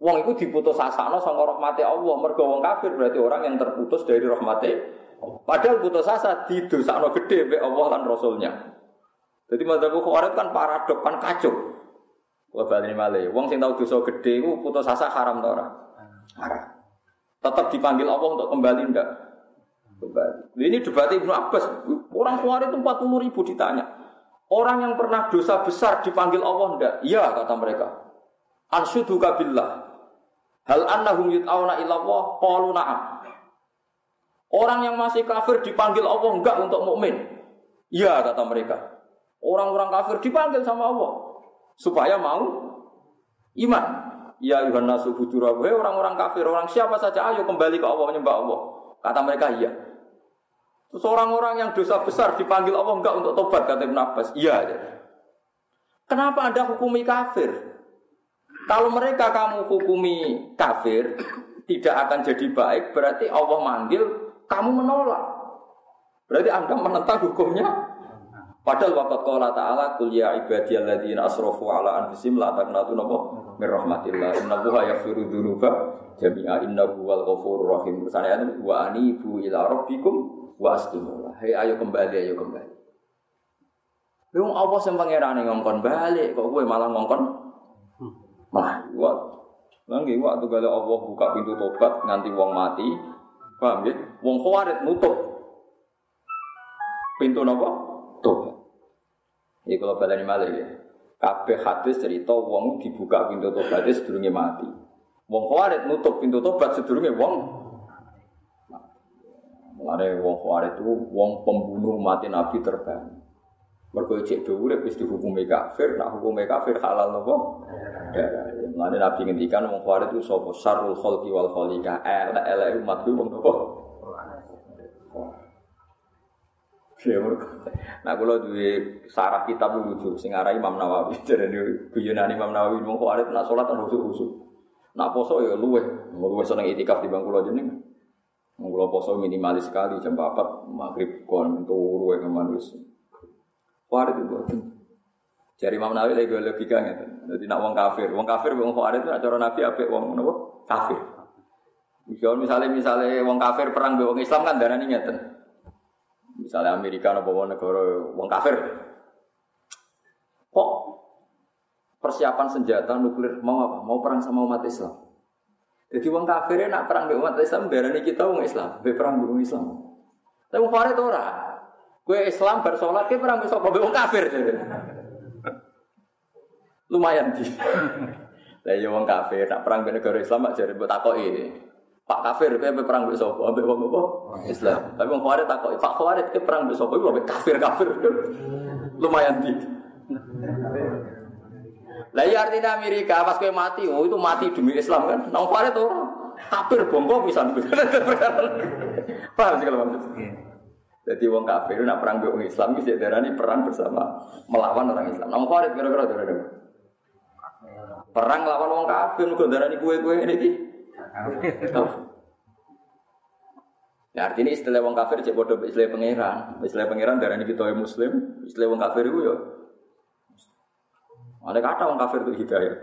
wong itu diputus asano sama rahmati Allah. Mergo wong kafir berarti orang yang terputus dari rahmati Padahal putus asa di dosa gede be Allah dan Rasulnya. Jadi madzhab khawarij kan paradok kan kacau. Wa bali male. Wong sing tau dosa gede iku putus asa haram ta? Haram. Tetap dipanggil Allah untuk kembali ndak? Kembali. Ini debat Ibnu Abbas. Orang khawarij itu 40 ribu ditanya. Orang yang pernah dosa besar dipanggil Allah ndak? Iya kata mereka. Ansyuduka billah. Hal annahum yut'auna ila Allah qalu na'am. Orang yang masih kafir dipanggil Allah enggak untuk mukmin. Iya kata mereka. Orang-orang kafir dipanggil sama Allah supaya mau iman. Ya Yuhan nasu Hei orang-orang kafir, orang siapa saja ayo kembali ke Allah menyembah Allah. Kata mereka iya. Terus orang-orang yang dosa besar dipanggil Allah enggak untuk tobat kata Ibn Abbas. Iya. Kenapa Anda hukumi kafir? Kalau mereka kamu hukumi kafir tidak akan jadi baik, berarti Allah manggil kamu menolak. Berarti Anda menentang hukumnya Padahal waqat qala ta'ala qul ya ibadiyalladzina asrafu ala anfusihim la taqnatu napa mir rahmatillah innallaha yaghfiru dzunuba jami'a innahu wal ghafurur rahim. Misalnya wa anibu ila rabbikum wa aslimu. Hei ayo kembali ayo kembali. Wong apa sing pangerane ngongkon balik kok kowe malah ngongkon malah wa Lagi waktu kalau Allah buka pintu tobat nganti wong mati, paham ya? Wong khawarit nutup pintu nopo tobat. Ini kalau balani malah ya. Kabeh hadis cerita wong dibuka pintu tobat sedurunge mati. Wong khawarit nutup pintu tobat sedurunge wong Mulane wong khawarit itu wong pembunuh mati Nabi terbaik. Mergo cek dhuwur wis dihukumi kafir, nak hukume kafir halal nopo? Darah. Mulane Nabi ngendikan wong khawarit itu sapa syarrul khalqi wal khaliqa. Elek-elek umat ku wong nopo? Nah kalau duwe sarah kitab lucu sing arah Imam Nawawi [laughs] jadi guyonan Imam Nawawi mau khawarit nak sholat kan khusyuk. Nak poso ya luwe, luwe seneng itikaf di bangku jeneng. Mengkulo poso minimalis sekali jam 4 maghrib kon turu ya manusia. Farid itu Jari Imam Nawawi lagi logika gitu. Jadi nak wong kafir, wong kafir wong Farid itu acara Nabi apik wong napa? Kafir. Misalnya misalnya misalnya wong kafir perang be wong Islam kan darah ini ngeten. Misalnya Amerika atau wong negara wong kafir. Kok persiapan senjata nuklir mau apa? Mau perang sama umat Islam. Jadi wong kafir nak perang be umat Islam darah ini kita wong Islam, be perang be wong Islam. Tapi wong Farid ora. Kue Islam bersolat, kue perang besok wong kafir. [laughs] Lumayan di. [laughs] Lah ya kafir, nak perang be negara Islam jare mbok takoki. Pak kafir kowe perang mbek sapa? Ambek wong apa? Islam. Tapi wong Khawarij takoki, Pak Khawarij kowe perang mbek sapa? Iku kafir-kafir. [laughs] Lumayan di. Lah ya artinya Amerika pas kowe mati, oh itu mati demi Islam kan. Nang Khawarij ora. Kafir bongko pisan. [laughs] Paham sih kalau maksud? Jadi wong kafir nak perang mbek Islam iki darani perang bersama melawan orang Islam. Nang Khawarij kira-kira darani Perang lawan wong kafir kok darani kue-kue ini iki. Ya artinya istilah wong kafir cek bodoh istilah pangeran. Istilah pangeran darani kita muslim, istilah wong kafir itu ya. Ada kata wong kafir itu hidayah.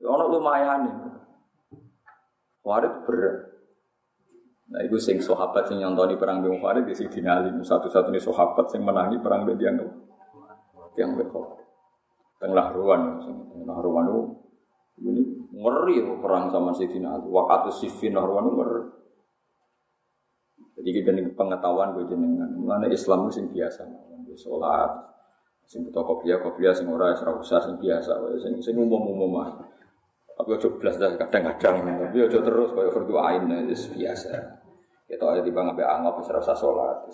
Ya ono lumayan nih. Warid berat. Nah, itu sing sahabat sing nyontoni perang Bung Farid di sini Ali satu-satunya sahabat sing menangi perang Bung Diang Tiang Bung Tengah ruan, tengah ruan itu ini ngeri ya perang sama Sayyidina Ali. Waktu Siffin Narwan ngeri. Jadi kita ini pengetahuan gue jenengan. Mana Islam itu sing biasa, sholat, sing butuh kopiah kopiah sing ora sing usah sing biasa, sing sing umum umum mah. Tapi ojo belas dah kadang-kadang, tapi ojo terus kayak fardu ain itu biasa. Kita ada di bangga angop wis usah sholat.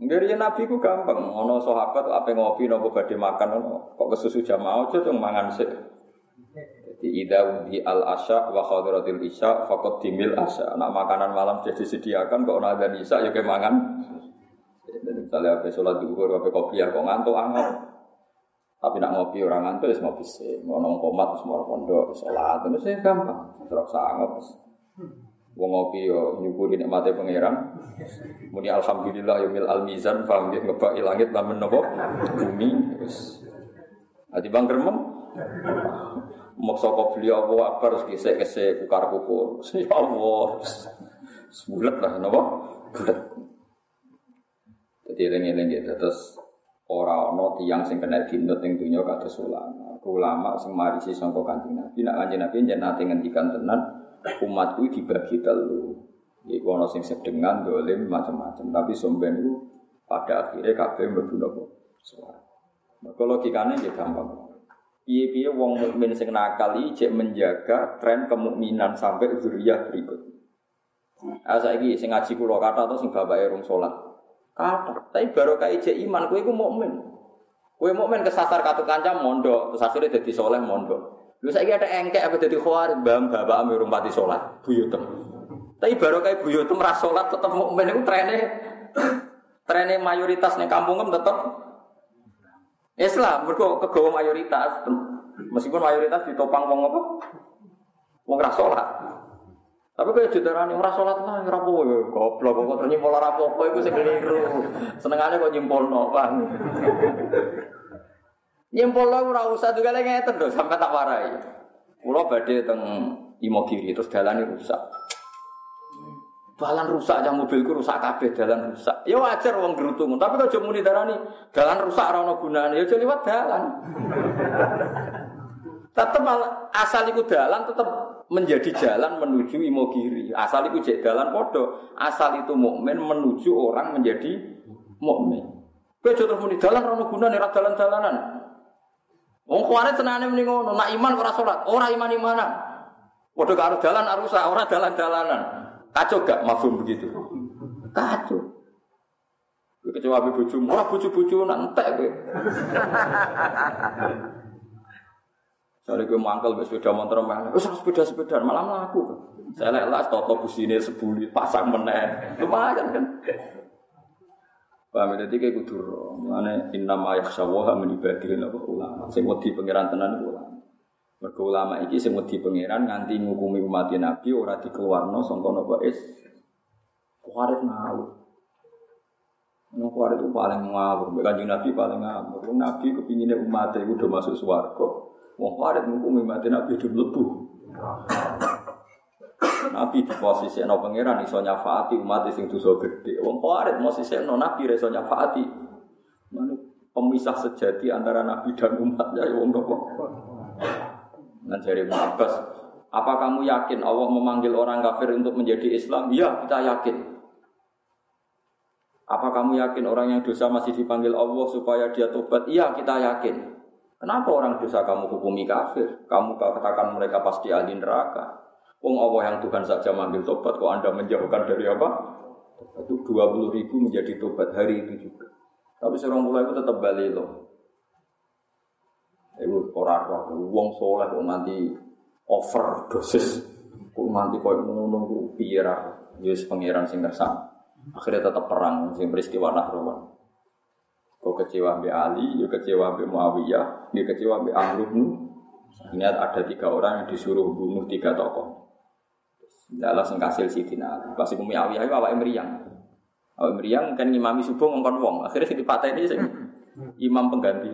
Ngeri Nabi ku gampang, ono sahabat apa ngopi nopo badhe makan ono kok kesusu jamaah ojo cung mangan sih. Jadi ida di al asya wa khadiratil isya fakot dimil asya. Nak makanan malam sudah disediakan kok ada isya ya kemangan. Misalnya apa sholat duhur, apa kopi ya kok ngantuk angop. Tapi nak ngopi orang ngantuk ya ngopi sih. Mau nong komat semua pondok sholat itu sih gampang. Terus angop. Wong ngopi yo nyukuri nikmate pangeran. Muni alhamdulillah yo mil al mizan paham nggih ngebaki langit lamun napa bumi wis. Ati bang gremeng Maksa kok beliau apa apa harus gesek gesek kukar kukur. Ya Allah, sebulat lah, bulat. Jadi eling-eling gitu terus orang no tiang sing kena dinut ing dunya kados ulama. Ulama sing marisi sangka kanjeng Nabi, nek kanjeng Nabi yen nate ngendikan tenan umatku dibagi telu. Iku ana sing sedengan dolim macam-macam, tapi somben itu pada akhirnya kabeh mlebu napa? Suara. Maka logikane ya gampang. Piye-piye wong mukmin sing nakal iki menjaga tren kemukminan sampai zuriyah berikut. Ah saiki sing ngaji kula kata atau sing bapake rung salat. Kata, tapi baru kayak ijek iman kowe iku mukmin. Kowe mukmin kesasar katu kanca mondok, akhirnya dadi soleh mondok. Lu saiki ada engkek apa dadi khawarij, bam bapak ame pati salat, buyutem. Tapi baru kayak buyutem ra salat tetep mukmin iku trene [coughs] trene mayoritas ning kampung tetep Islam mergo kegawa mayoritas. Meskipun mayoritas ditopang wong apa? Wong ra salat. Tapi kaya judarane ora salat lah ora apa ya goblok kok terus nyimpol ora apa-apa iku sing keliru. Senengane kok nyimpolno, Bang. Nyimpolno ora usah juga lagi ngeten lho sampai tak warai. Kula badhe teng Imogiri terus dalane rusak. Dalan rusak aja mobilku rusak kabeh dalan rusak. Ya wajar wong gerutung, tapi kok muni darani dalan rusak ora ono gunane, ya liwat dalan. tetep asal iku dalan tetep menjadi jalan menuju Imogiri. Asal iku jek dalan padha, asal itu mukmin menuju orang menjadi mukmin. Kowe terus muni dalan ora ono gunane, ora dalan-dalanan. Wong kuwarit senane muni ngono, nak iman ora salat, ora iman-imanan. Padha karo dalan rusak, ora dalan-dalanan. Kacau gak mafhum begitu? Kacau. Kecewa abe bojo, ora bojo-bojo. Soalnya gue mangkel ke sepeda motor mana, wes sepeda sepeda malam laku. Saya lihat lah toto busine sebuli pasang meneh, lumayan kan. Paham jadi kayak kudur, mana inna yakshawaha menibadihin apa ulama. Saya mau di pangeran tenan ulama. Mergo ulama iki sing wedi pangeran nganti ngukumi umat Nabi ora dikeluarno sangka napa is. Kuarit ngawur. Nang kuarit itu paling ngawur, kanjeng Nabi paling ngawur. Nabi kepinginnya umat itu udah masuk swarga. Wong kuarit ngukumi umat Nabi udah mlebu. Nabi di posisi no pangeran iso nyafaati umat sing dosa gede. Wong kuarit posisi no Nabi iso nyafaati. Mana pemisah sejati antara Nabi dan umatnya ya wong nopo. Nah dari Abbas, apa kamu yakin Allah memanggil orang kafir untuk menjadi Islam? Iya, kita yakin. Apa kamu yakin orang yang dosa masih dipanggil Allah supaya dia tobat? Iya, kita yakin. Kenapa orang dosa kamu hukumi kafir? Kamu katakan mereka pasti ahli neraka. Wong Allah yang Tuhan saja manggil tobat, kok Anda menjauhkan dari apa? Itu 20 ribu menjadi tobat hari itu juga. Tapi seorang mulai itu tetap balik loh. Itu orang roh, wong soleh kok nanti over dosis, kok nanti kau kok piera, Yesus pangeran sing kersang. Akhirnya tetap perang, sing peristiwa Nahrawan. Kau kecewa Mbak Ali, ya kecewa Mbak Muawiyah, ya kecewa Mbak Amr Ini ada tiga orang yang disuruh bunuh tiga tokoh. Dalam sengkasil Sidina Ali. Pas iku Muawiyah itu awake meriang. Awake meriang kan ngimami subuh ngongkon wong. Akhirnya sing dipateni sing imam pengganti.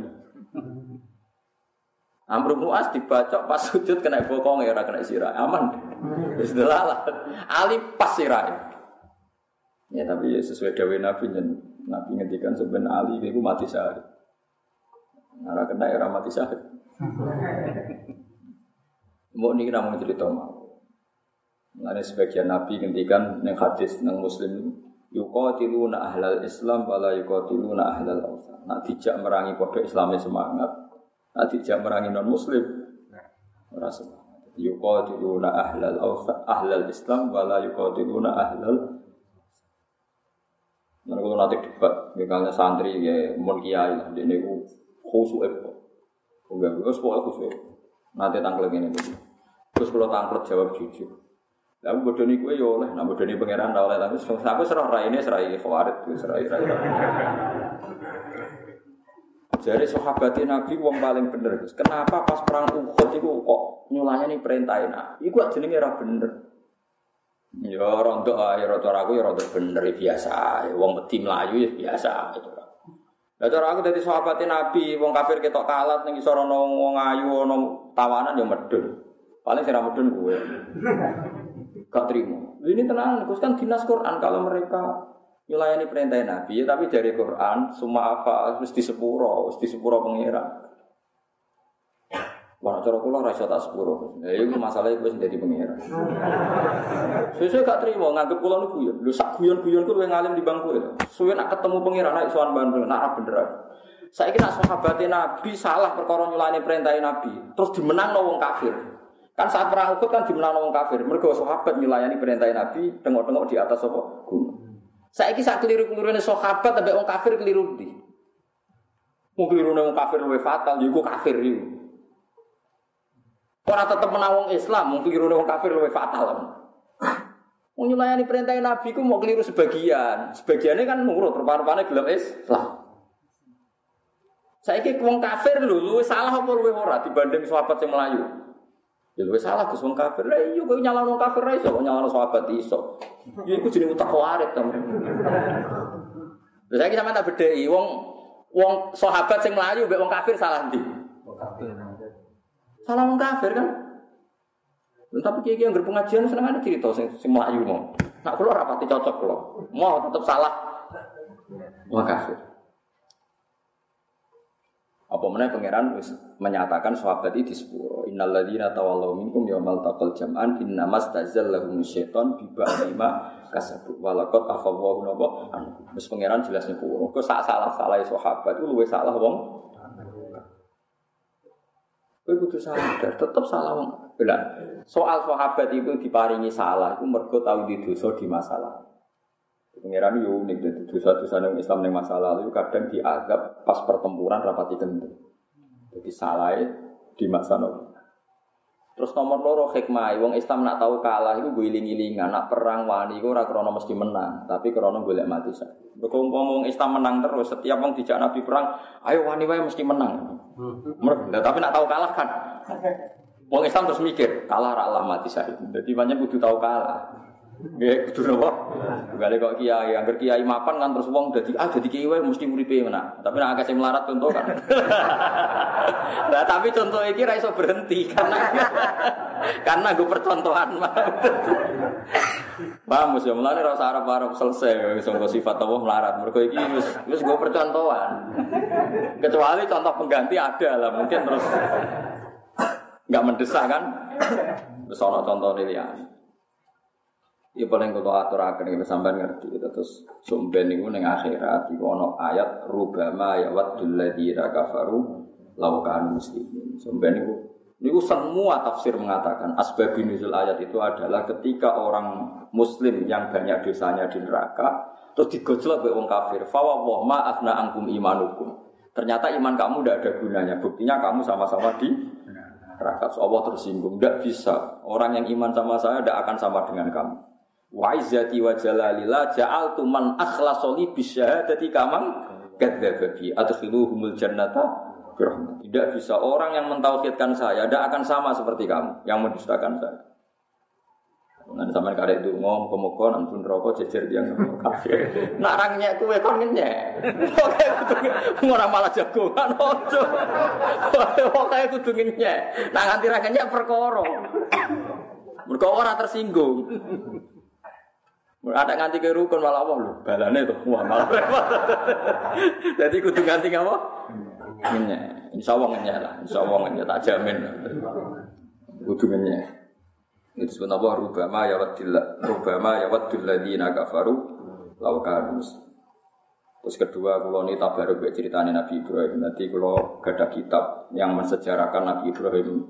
Amr Muas dibacok pas sujud kena bokong ya kena sirah. Aman. Wis lah. Ali pas sirah. Ya tapi ya sesuai dawe Nabi Nabi ngendikan sebenarnya Ali itu mati syahid. Nara kena era mati syahid. Mau ini kita mau cerita mau. Ada sebagian Nabi ngendikan yang hadis yang Muslim yuqatiluna ahlal Islam wala yuqatiluna ahlal awsan. Nah tidak merangi kode Islamnya semangat, nah tidak merangi non Muslim. Ora semangat. Yuqatiluna ahlal awsan, ahlal Islam wala yuqatiluna ahlal nanti debat, misalnya santri ya mau kiai lah, dia nih khusus apa? Enggak, terus pokoknya khusus. Nanti tangkel ini dulu. Terus kalau tangkel jawab jujur. Lalu bodoh nih gue ya oleh, nah bodoh nih pangeran dah oleh. Tapi aku serah rai ini serai khawarit, serai rai. Jadi sahabatnya Nabi wong paling bener. Kenapa pas perang Uhud itu kok nyulahnya nih perintahin? Iku jenenge ora bener. Ya rontok ya cara aku ya rontok bener ya biasa. Wong wedi melayu ya biasa itu. Lah cara aku dadi sahabat Nabi, wong kafir ketok kalat ning isor ana wong ayu ana tawanan ya medun. Paling sing medun gue. Gak terima. Ini tenang, Gus kan dinas Quran kalau mereka nyulayani perintah Nabi, ya, tapi dari Quran semua apa mesti sepuro, mesti sepuro pengira. Wah, cara kula rasa tak sepuro. Ya itu masalah itu jadi pengira. Sesuai gak terima nganggep kula niku ya. Lho sak guyon-guyon ku luwih ngalim di bangku ya. Suwe nak ketemu pengira naik sowan Bandung, nak bener. Saya kira sahabat Nabi salah perkara nyulani perintah Nabi, terus dimenang wong kafir. Kan saat perang Uhud kan dimenang wong kafir. Mergo sahabat nyulayani perintah Nabi, tengok-tengok di atas apa gunung. Saya kira keliru-kelirune sahabat tapi wong kafir keliru di. Wong keliru wong kafir luwih fatal, ya kafir iku. Orang tetap menawang Islam, mungkin keliru orang kafir lebih fatal. Mau nyulayani perintah Nabi ku mau keliru sebagian, sebagiannya kan nurut, rupa-rupanya gelap Islam. Saya kira orang kafir lu, lu salah apa lu ora dibanding sahabat yang Melayu. Ya lu salah ke wong kafir. Lah iya kok nyala wong kafir ra iso, nyala sahabat iso. Ya iku jenenge utak warit ta. Lha saiki sampean tak bedheki wong wong sahabat sing Melayu mbek wong kafir salah ndi? Wong. Salah wong kafir kan. Tapi kiai yang berpengajian seneng ada cerita sing sing melayu mau. Nak kulo rapati cocok kulo. Mau tetap salah. Wong kafir. Apa mana pangeran menyatakan sahabat itu sepuro. Innal ladzina tawallaw minkum yaumal taqal jam'an innamas tazallahum syaiton bi ba'dima kasabu walaqad afawwahu napa. Wis pangeran jelasnya puro. Kok salah-salah sahabat itu salah wong Kowe kudu sadar, tetep salah wong. soal sahabat itu diparingi salah, itu mergo tahu di dosa di masalah. Pengiran yo unik dadi dosa-dosa yang Islam yang masalah itu kadang dianggap pas pertempuran rapati kendeng. Jadi salah di masa lalu. Terus nomor loro hikmah, wong Islam nak tahu kalah itu gue iling-ilingan, nak perang wani itu ora krono mesti menang, tapi krono boleh mati saja. Bekau ngomong Islam menang terus, setiap wong dijak Nabi perang, ayo wani wae mesti menang. Mereka, tapi nak tahu kalah kan. [laughs] Wong Islam terus mikir, kalah ra Allah mati syahid. Jadi banyak kudu tahu kalah. Nggih, kudu napa? Gale kok kiai, angger kiai mapan kan terus wong dadi ah dadi kiai wae mesti uripe mana. Tapi nek akeh sing melarat contoh kan. [laughs] Nah, tapi contoh iki ra iso berhenti karena [laughs] karena gue percontohan mah. Paham ya, mulane ra usah arep-arep selesai sangka sifat Allah melarat. Mergo iki wis wis gue percontohan. Kecuali contoh pengganti ada lah, mungkin terus nggak mendesak kan? Terus ono contoh liyane. Ya paling kulo aturaken iki sampean ngerti terus sumben niku ning akhirat iku ono ayat rubama ya waddul ladzina kafaru laukan muslimin. Sumben niku niku semua tafsir mengatakan asbab nuzul ayat itu adalah ketika orang muslim yang banyak dosanya di neraka terus digojlok oleh wong kafir. Fa wa ma afna angkum imanukum. Ternyata iman kamu tidak ada gunanya. Buktinya kamu sama-sama di neraka. Allah tersinggung. Tidak bisa. Orang yang iman sama saya tidak akan sama dengan kamu. Wa izzati wa jalalillah ja'altu man akhlasoli bisyahadati kamang kadzababi adkhiluhumul jannata Tidak bisa orang yang mentauhidkan saya tidak akan sama seperti kamu yang mendustakan saya. Nanti sama karek itu ngom kemoko nampun rokok jejer dia kafir. [laughs] Nak rangnya kue kon ngenyek. Oke kudu ora malah jagongan [laughs] ojo. Oke kudu ngenyek. Nak nganti ra ngenyek perkara. Mergo tersinggung. Ada nganti ke rukun malah Allah lho, balane tuh. Wah, malah Jadi kudu nganti apa? Ngenyek. Insyaallah ngenyek lah. Insyaallah ngenyek tak jamin. Kudu ngenyek. Itu disebut apa? Rubama ya wadil Rubama ya wadil ladina kafaru Lawakan Terus kedua, kalau ini tabaruk ceritanya Nabi Ibrahim. Nanti kalau ada kitab yang mensejarahkan Nabi Ibrahim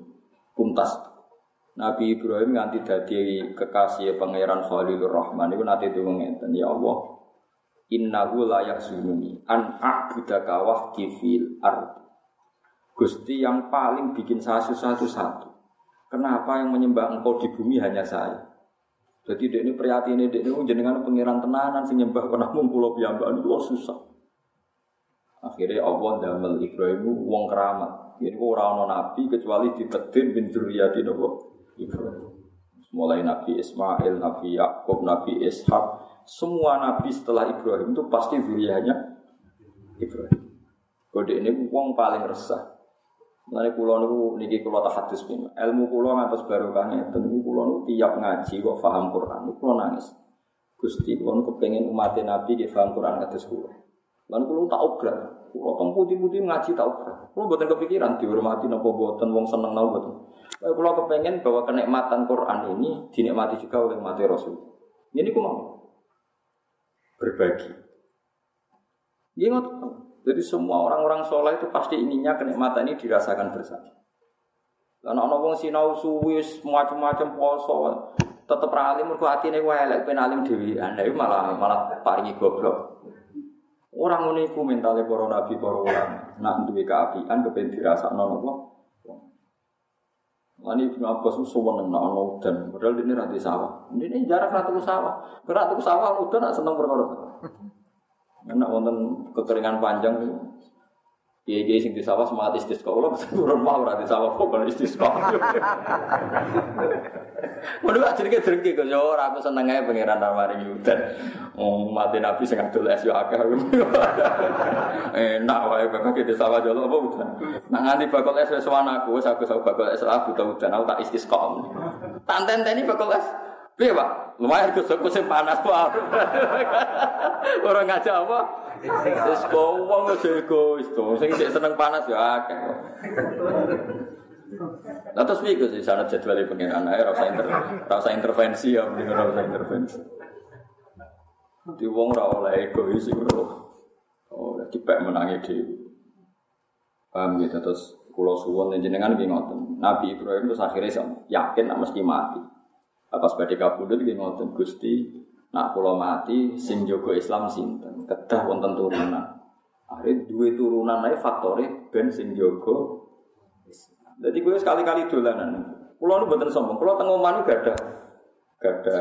tuntas. Nabi Ibrahim nganti dadi kekasih pangeran Khalilur Rahman itu nanti itu ngeten ya Allah innahu layak sununi an a'budaka wahdi fil ard Gusti yang paling bikin saya susah itu satu Kenapa yang menyembah engkau di bumi hanya saya? Jadi dek ini prihatin dek ini jenengan pangeran tenanan sing nyembah kena pulau piyambak itu susah. Akhirnya Allah damel Ibrahim wong keramat. Ini orang nabi kecuali ditetir bin nopo Ibrahim. Mulai Nabi Ismail, Nabi Yakub, Nabi Ishak, semua nabi setelah Ibrahim itu pasti zuriyahnya Ibrahim. Kode ini wong paling resah. Mulane kula niku niki kula tahadus pin. Ilmu kula ngantos barokah ngeten niku kula niku tiap ngaji kok paham Quran kula nangis. Gusti kula kepengin umat Nabi di paham Quran kados kula. Lan kula tak obrak. Kula teng putih-putih ngaji tak obrak. Kula boten kepikiran dihormati napa boten wong seneng napa boten. Kaya kula kepengin bahwa kenikmatan Quran ini dinikmati juga oleh umat Rasul. Ini ku mau berbagi. Iya jadi semua orang-orang soleh itu pasti inginnya kenikmatan ini dirasakan bersama. Karena orang wong sinau suwis macam-macam poso tetep ralim mergo atine wae elek ben alim dhewean. Lah malah malah paringi goblok. Orang ngene iku mentale para nabi para ulama. Nak duwe kaapian kepen dirasakno napa? Ini Ibnu Abbas itu suweneng nak ana udan, padahal ini ra sawah. Ini jarak ratu sawah. Ratu sawah udan nak seneng perkara. Enak wonten kekeringan panjang itu. Iya iya sing disawah semangat istisqa. Kalau turun mau ora disawah kok kalau istisqa. [laughs] Mun gak jenenge drengki kok yo ora aku seneng ae pangeran ramari udan. Oh mati nabi sing adol es yo akeh. [laughs] Enak wae bakal kita sawah jolo apa udan. Nah nganti bakal es wis aku wis aku bakal es aku buta udan aku tak istisqa. Tak tenteni bakal es Piye, Pak? Lumayan kusuk kusuk panas, Pak. [laughs] Orang ngajak apa? Wis kok wong wis egois to. Sing seneng panas ya akeh. Lah terus piye sih sana jadwal pengen ae rasa inter rasa intervensi ya mending ora usah intervensi. Di wong ora oleh egois iku. Oh, dipek menangi dhewe. Paham gitu terus kula suwun jenengan nggih ngoten. Nabi Ibrahim terus akhirnya yakin mesti mati. Pas badhe kabudut nggih ngoten Gusti, nak kula mati sing jaga Islam sinten? Kedah wonten turunan. Akhirnya dua turunan ae faktore ben sing jaga Jadi gue sekali-kali dolanan. Kulo nu mboten sombong. Kulo teng omah gak ada gak ada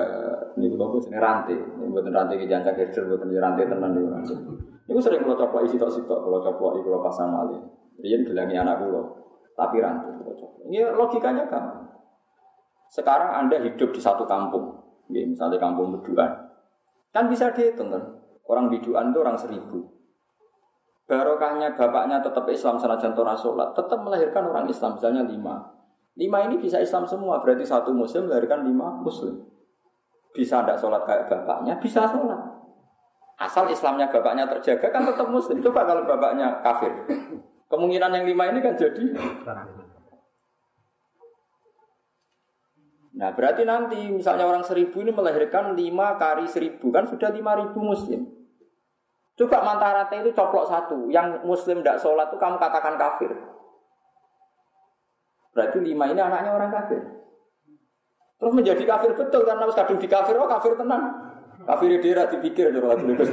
ini kulo ku sini rantai. Ini mboten rantai ki jancak herder mboten rantai tenan niku rantai. Niku sering kulo coplok isi tok sitok, kulo coplok kulo pasang malih. Riyen gelangi anak kulo. tapi rantai. Ini logikanya gampang. Sekarang Anda hidup di satu kampung, ya, misalnya kampung Beduan. Kan bisa dihitung kan. Orang Beduan itu orang seribu. Barokahnya bapaknya tetap Islam senajan Torah sholat, tetap melahirkan orang Islam misalnya lima. Lima ini bisa Islam semua, berarti satu muslim melahirkan lima muslim. Bisa tidak sholat kayak bapaknya, bisa sholat. Asal Islamnya bapaknya terjaga kan tetap muslim. Coba kalau bapaknya kafir. Kemungkinan yang lima ini kan jadi Nah berarti nanti misalnya orang seribu ini melahirkan lima kali seribu kan sudah lima ribu muslim. Coba mantarate itu coplok satu, yang muslim tidak sholat itu kamu katakan kafir. Berarti lima ini anaknya orang kafir. Terus menjadi kafir betul karena harus kadung di kafir, oh kafir tenang. Kafir dia dipikir jadi waktu itu.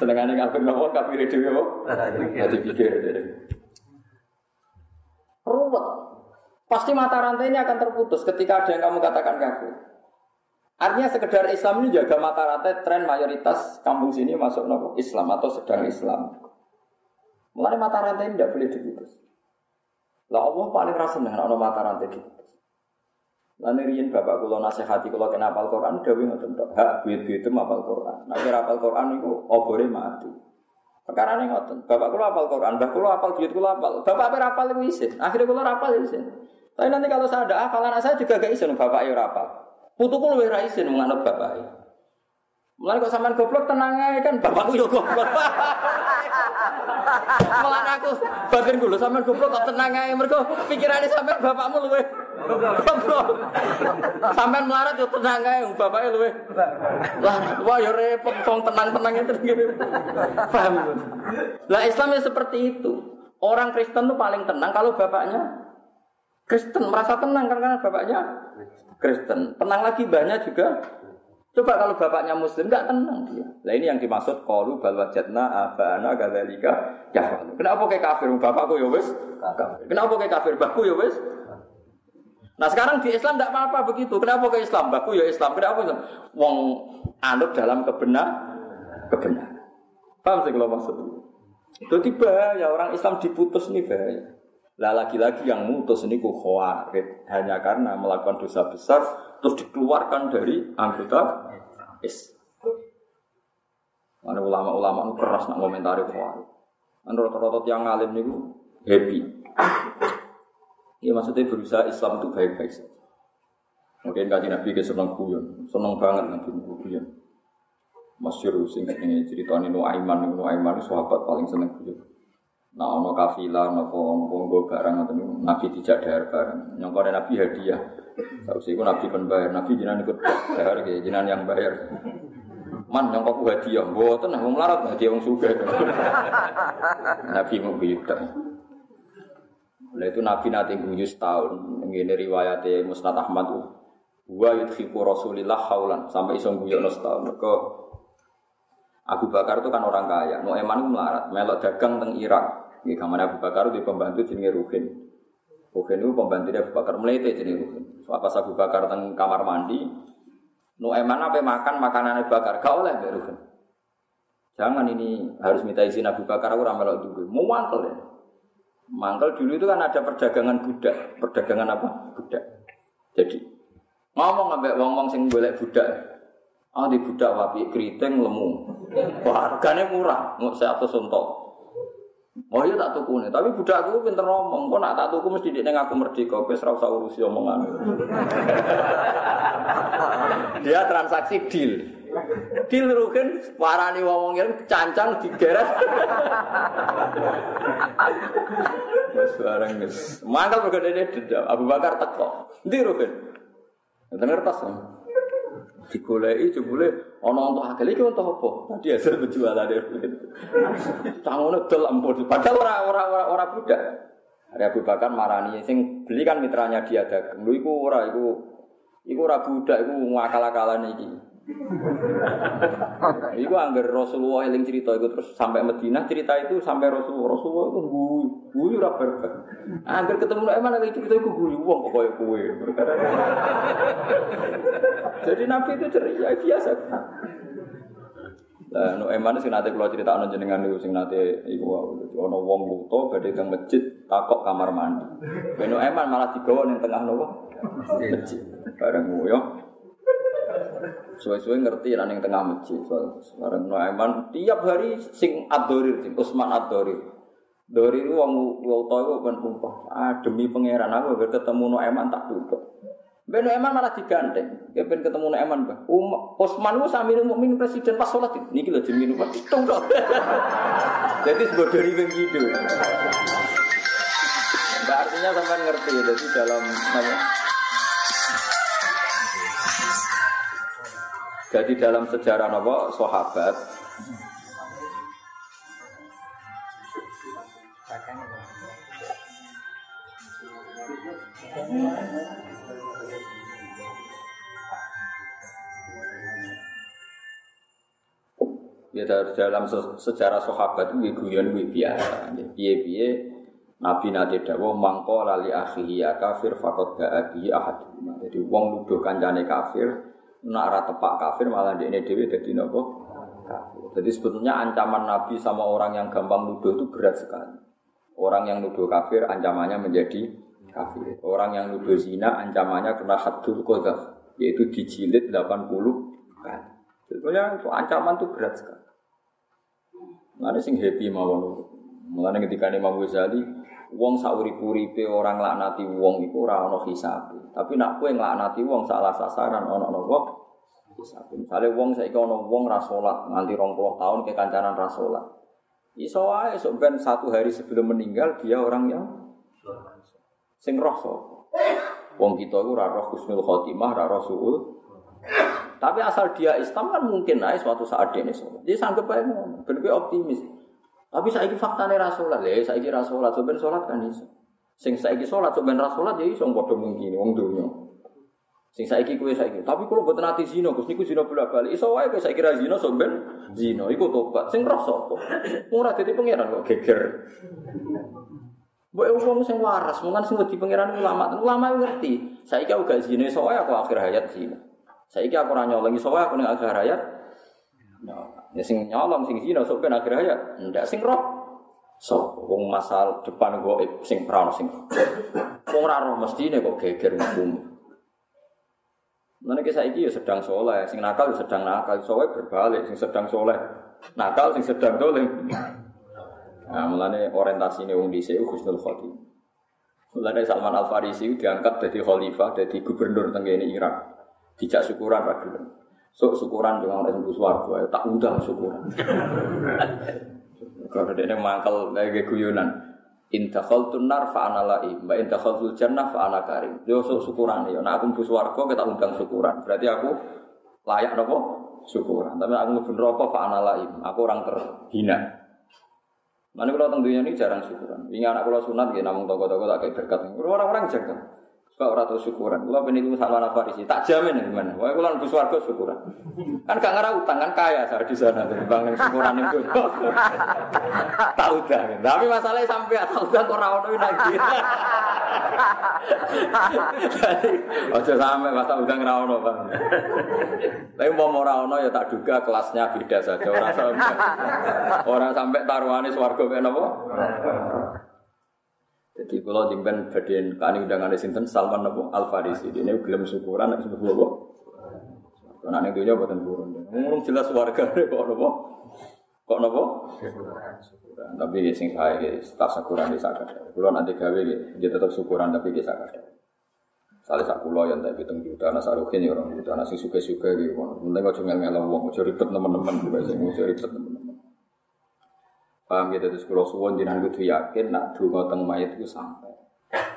Senengannya kafir nopo, kafir dia [laughs] nopo, dipikir. Ruwet. Pasti mata rantai ini akan terputus ketika ada yang kamu katakan kafir. Artinya sekedar Islam ini jaga mata rantai tren mayoritas kampung sini masuk nopo Islam atau sedang Islam. Mulai mata rantai ini tidak boleh diputus. Lah Allah paling rasa dengan orang mata rantai diputus. Lalu riyen bapak kulo nasihati kulo kena apal Quran, dewi ngoten tok. Hak duit duit itu apal Quran. Nah kira apal Quran itu obore mati. Perkara ini ngoten. Bapak kulo apal Quran, mbah kulo apal duit kulo apal. Bapak apa apal itu isin. Akhirnya kulo apal isin. Tapi nanti kalau saya ada hafal anak saya juga gak izin bapak ya rapal. Putuku lebih ra menganut bapak. Mulai kok sampean goblok tenang aja kan bapakku yo goblok. [laughs] Malah aku bagian dulu sampean goblok kok tenang aja mergo pikirane sampean bapakmu luwe goblok. Sampean melarat yo tenang aja bapaknya luwe. Lah wah yo repot wong tenang-tenang itu. Paham? Lah Islam ya seperti itu. Orang Kristen tuh paling tenang kalau bapaknya Kristen merasa tenang kan karena bapaknya Kristen. Tenang lagi banyak juga. Coba kalau bapaknya Muslim nggak tenang dia. Nah ini yang dimaksud kalu balwajatna abana gadalika ya. Kenapa kayak kafir? Bapakku ya. Kenapa kayak kafir? Baku ya. Nah sekarang di Islam tidak apa-apa begitu. Kenapa ke Islam? Baku ya Islam. Kenapa Islam? Wong anut dalam kebenar, kebenar. Paham sih kalau maksud itu? Itu bahaya. Orang Islam diputus nih bahaya. Lah lagi-lagi yang mutus ini ku khawarit hanya karena melakukan dosa besar terus dikeluarkan dari anggota is. Mana ulama-ulama itu keras nak komentari khawarit. Menurut rotot yang ngalim itu happy. Ya maksudnya berusaha Islam itu baik-baik saja. Mungkin kaji Nabi ke seneng kuyon, seneng banget Nabi kuyon. Masyur sing ini cerita ini Nuaiman, Nuaiman itu sahabat paling seneng kuyon. Nah, ono kafilah, nopo nggo barang atau Nabi tidak dahar barang. Nyongkone Nabi hadiah. Tahu sih, Nabi pun bayar. Nabi jinan ikut dahar, kayak jinan yang bayar. Man nyongkok hadiah, buatan, nah, melarat hadiah wong suga. [laughs] Nabi mau beda. Nah itu Nabi nanti guyu setahun. Ini riwayatnya Musnad Ahmad. Wa yudhiku Rasulillah haulan sampai isong guyu setahun. Mereka Abu Bakar itu kan orang kaya. Nu'eman itu melarat, melok dagang teng Irak. Ini kamar Abu Bakar di pembantu jenenge Ruhin. Ruhin itu pembantu Abu Bakar melete jenenge Ruhin. Pas Abu Bakar teng kamar mandi, Nueman apa makan makanan Abu Bakar, gak oleh Mbak Ruhin. Jangan ini harus minta izin Abu Bakar, aku ramelok dulu. Mau mangkel ya. Mangkel dulu itu kan ada perdagangan budak. Perdagangan apa? Budak. Jadi ngomong ambek wong-wong sing golek budak. Ah di budak wapi keriting lemu. Harganya murah, nggak saya atau sontok. Oh iya tak tuku nih, tapi budakku pinter ngomong. Kok nak tak tuku mesti dia aku merdeka, wis ora usah urusi omongan. [laughs] dia transaksi deal. Deal rugen parani wong yang cancang digeret. Wis bareng wis. Mangkal begede dendam. Abu Bakar teko. Ndi rugen? Ngerti tas. Digoleki jebule ana untuk akeh iki untuk apa? Tadi hasil penjualan dia. Tangone dol ampun. Padahal ora ora ora, ora budak. Hari Abu Bakar marani sing beli kan mitranya dia dagang. Lho iku ora iku iku ora budak iku ngakal-akalan iki. [laughs] Iku anggar Rasulullah eling cerita itu terus sampai Madinah cerita itu sampai Rasulullah Rasulullah itu guyu guyu berkah. Anggar ketemu nek mana lagi cerita itu guyu wong kok koyo. [laughs] Jadi Nabi itu ceria biasa. Lah Nu'aiman sing nate kula critakno jenengan niku sing nate iku ana wong buta badhe teng masjid takok kamar mandi. Ben Nu'aiman malah digawa ning tengah nopo? Masjid. Bareng yo. Suwe-suwe ngerti nek ning tengah masjid. Bareng Nu'aiman tiap hari sing Ad-Dorir, Usman Ad-Dorir. Dorir wong wuta iku ben sumpah. Ah demi pangeran aku ketemu Nu'aiman tak tutup. Ben Eman malah digandeng. Ya ben ketemu nek Eman, Mbah. Um, Osman ku sami mukmin presiden pas salat niki lho jenenge numpak pitung kok. Jadi sebodori kidul. Nah, artinya sampean ngerti jadi dalam apa? Jadi dalam sejarah apa sahabat Ya dalam sejarah sahabat itu guyon gue biasa. Piye-piye Nabi nate dawuh mangko lali akhihi ya kafir fakot ba'abi ahad. Jadi wong nuduh kancane kafir, nak ora tepak kafir malah dekne dhewe dadi napa? Kafir. Jadi sebetulnya ancaman Nabi sama orang yang gampang nuduh itu berat sekali. Orang yang nuduh kafir ancamannya menjadi kafir. Orang yang nuduh zina ancamannya kena haddul qadzaf, yaitu dijilid 80 kali. Sebetulnya itu ancaman itu berat sekali. Mulane sing happy mawon. Mulane ketika Imam Ghazali, wong saurip-uripe orang laknati wong iku ora ana hisab. Tapi nak kowe nglaknati wong salah sasaran ana napa? Hisab. Misale wong saiki ana wong ra salat nganti 20 tahun ke kancanan ra salat. Iso wae sok ben satu hari sebelum meninggal dia orang yang sing roh sapa? Wong kita iku ora roh husnul khotimah, ora roh suul. Tapi asal dia Islam kan mungkin naik suatu saat dia sholat. Dia sanggup aja ngono, optimis. Tapi saya faktane ra salat, lha saiki ra salat, ben salat kan iso. Sing saiki salat ben ra salat ya iso padha mungkin wong donya. Sing saiki kowe saiki, tapi kalau mboten ati zina, Gus niku zina bolak-balik. Iso wae kowe saiki ra zina ben zina, iku tobat. Sing roh sapa? Ora dadi pangeran kok geger. Mbok wong sing waras, mungkin sing wedi pangeran ulama, ulama ngerti. Saiki aku gak zina, iso wae aku akhir hayat zina. Saiki aku ora nyolong iso wae aku ning akhir hayat. Ya sing nyolong sing zina sok ben akhir hayat. Ndak sing roh. So, wong masal depan goib sing ora sing. Wong ora roh mestine kok geger hukum. Mana kisah iki ya sedang soleh, sing nakal ya sedang nakal, soleh berbalik, sing sedang soleh, nakal sing sedang dolim. Nah, mulane orientasi ini wong dhisik Husnul Khotimah. Mulane Salman Al Farisi diangkat jadi khalifah, jadi gubernur tenggene Irak. Dijak syukuran ra. Sok syukuran dengan orang sembuh swarga, tak undang syukuran. Kalau dia mangkal kayak guyonan. Intakhaltun nar fa ana lai, mbak intakhaltul jannah fa ana karim. Yo sok syukuran ya. Nah aku mlebu swarga kita undang syukuran. Berarti aku layak nopo syukuran. Tapi aku mlebu neraka fa ana lai. Aku orang terhina. Mana kalau tentang dunia ini jarang syukuran. Ini anak kalau sunat, ya namun toko-toko tak kayak berkat. Orang-orang jaga. Kok ora tau syukuran. Kula ben iku Salman Farisi. Tak jamin gimana. Wae kula nang swarga syukuran. Kan gak ngarah utang kan kaya saya di sana bang yang syukuran itu. [laughs] tak utang. Tapi masalahnya sampai tak utang kok ora ono lagi. [laughs] Ojo sampai masa utang ora ono, Bang. Tapi mau ora ono ya tak duga kelasnya beda saja. Orang sampai orang sampai taruhannya swarga kaya napa? Jadi kalau jengben bagian kani undangan sinten Salman Nabi Al Farisi ini gelem syukuran nek sebut apa? Karena ning dunya boten purun. Ngomong jelas warga [laughs] kok napa? Kok napa? Syukuran. Tapi sing saya tak syukuran di sadar. Kulo nanti gawe dia tetap syukuran tapi dia sadar. Salah sak kula yang tak hitung juta, anak saruhin ya orang juta, sing suka-suka gitu. Penting kok cuma ngel wong, ojo ribet teman-teman, ojo ribet teman-teman. Paham gitu terus kalau suwon jinan kudu yakin nak dungo teng mayat itu sampai.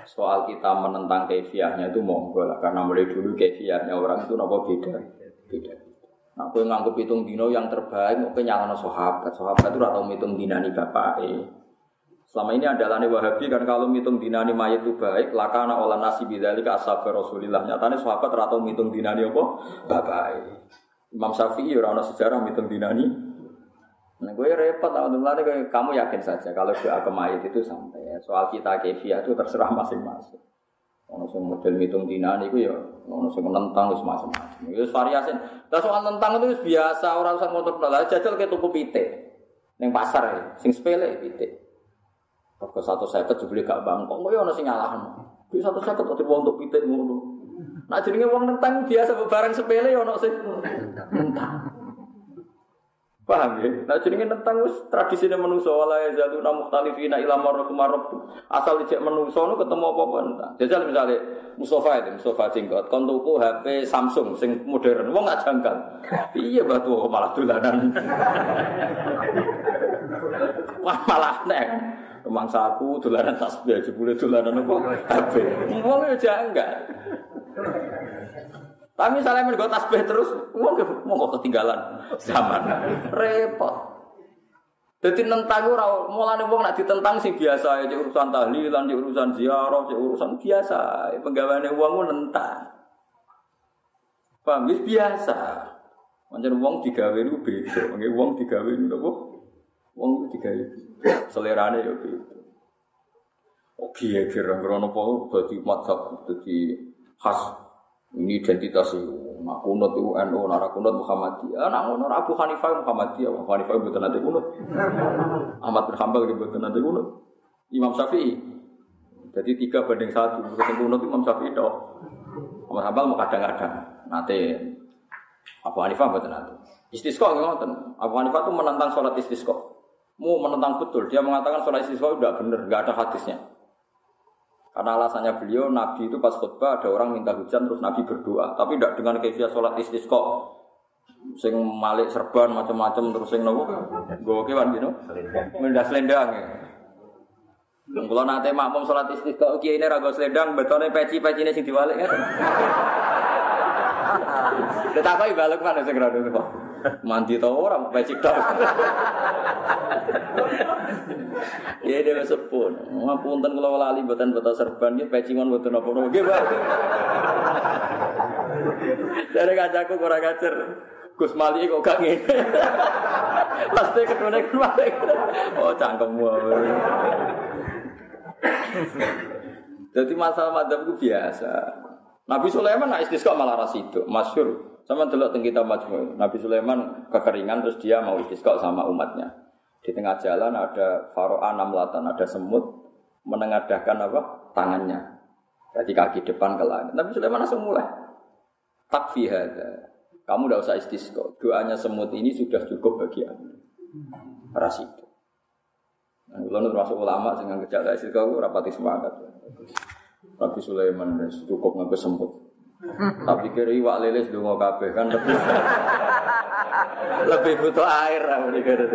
Soal kita menentang kefiahnya itu monggo lah karena mulai dulu kefiahnya orang itu nopo beda beda. Nah, aku nganggep hitung dino yang terbaik, aku nyalano sahabat. Sahabat itu atau hitung dinani bapak Selama ini adalah nih Wahabi kan kalau ngitung dinani mayat itu baik, lakana olah nasi bidali ke asab Rasulillah. Nyatanya sahabat atau ngitung dinani apa? Bapak. Imam Syafi'i orang sejarah ngitung dinani. Nah gue repot, alhamdulillah kamu yakin saja kalau doa ke mayat itu sampai. Soal kita kefiah itu terserah masing-masing. Ono sing model ngitung dinane iku ya ono sing nentang wis macam-macam. Ya wis variasi. Lah soal nentang itu biasa ora usah motor lah jajal ke tuku pitik. Ning pasar ya, sing sepele pitik. Satu seket dibeli gak bangkok, kok ya ono sing nyalahno. Kuwi satu seket kok diwong untuk pitik ngono. Nah jenenge wong nentang biasa barang sepele ya ono sing nentang. Paham ya? Nah jenenge tentang wis tradisine manusa wala yazaluna mukhtalifina ila marhum Asal dicek manusa nu ketemu apa-apa entah. Jajal misalnya Mustafa itu, Mustafa jenggot, kon tuku HP Samsung sing modern, wong gak jangkal. [laughs] Iya batu malah dolanan. [laughs] Wah malah nek Rumang saku dolanan tasbih jebule dolanan apa HP. Wong ya janggal. [laughs] Tapi misalnya mergo tasbih terus, mau mau kok ketinggalan zaman. Repot. Jadi nentang ora mulane wong nak ditentang sih biasa ya urusan tahlilan, di urusan ziarah, di urusan biasa. Penggaweane wong ku nentang. Paham biasa. Pancen wong digawe niku beda. Wong wong digawe niku apa? Wong digawe. Selerane ya beda. Oh, kira-kira apa dadi madzhab dadi khas ini identitas itu. Nak kunut itu NU, nak kunut Muhammadiyah. Nak kunut Abu Hanifah Muhammadiyah. Abu Hanifah itu nanti kunut. [laughs] Ahmad bin Hanbal itu nanti kunut. Imam Syafi'i. Jadi tiga banding satu. Bukan kunut Imam Syafi'i itu. Ahmad Hanbal mau kadang-kadang. Nanti Abu Hanifah buat nanti. Istisqa ngoten. Abu Hanifah itu menentang sholat istisqa. Mau menentang betul. Dia mengatakan sholat istisqa tidak benar, nggak ada hadisnya. Karena alasannya beliau, Nabi itu pas khutbah ada orang minta hujan terus Nabi berdoa, tapi tidak dengan kefiah sholat istisqa. Sing malik serban macam-macam terus sing nopo? Gue kewan gitu. Mendas selendang ya. Kalau nanti makmum sholat istisqa, oke ini ragu selendang, betulnya peci-peci ini sing diwalik ya. [laughs] Tetapi balik mana segera dulu Mandi tau orang peci tok. Ya dia sepun. Ngapunten kalau lali buatan betul serban ya pecingan buatan apa nopo Pak. Dari kacaku kurang ajar. Gus Mali kok gak ngene. Pasti ketune kemari. Oh cangkemmu. Jadi masalah madhab itu biasa. Nabi Sulaiman nak istisqa malah ras itu, masyur. Sama delok teng kitab Majmu. Nabi Sulaiman kekeringan terus dia mau istisqa sama umatnya. Di tengah jalan ada faro'a namlatan, ada semut menengadahkan apa? tangannya. Jadi kaki depan ke langit. Nabi Sulaiman langsung mulai. Takfi. Kamu tidak usah istisqa. Doanya semut ini sudah cukup bagi aku. Ras itu. Nah, kalau termasuk ulama dengan kejadian istisqa rapati semangat. Nabi Sulaiman cukup ngaku semut. [laughs] Tapi kira iwak lele sedungo kabeh kan lebih [laughs] lebih butuh air lah kira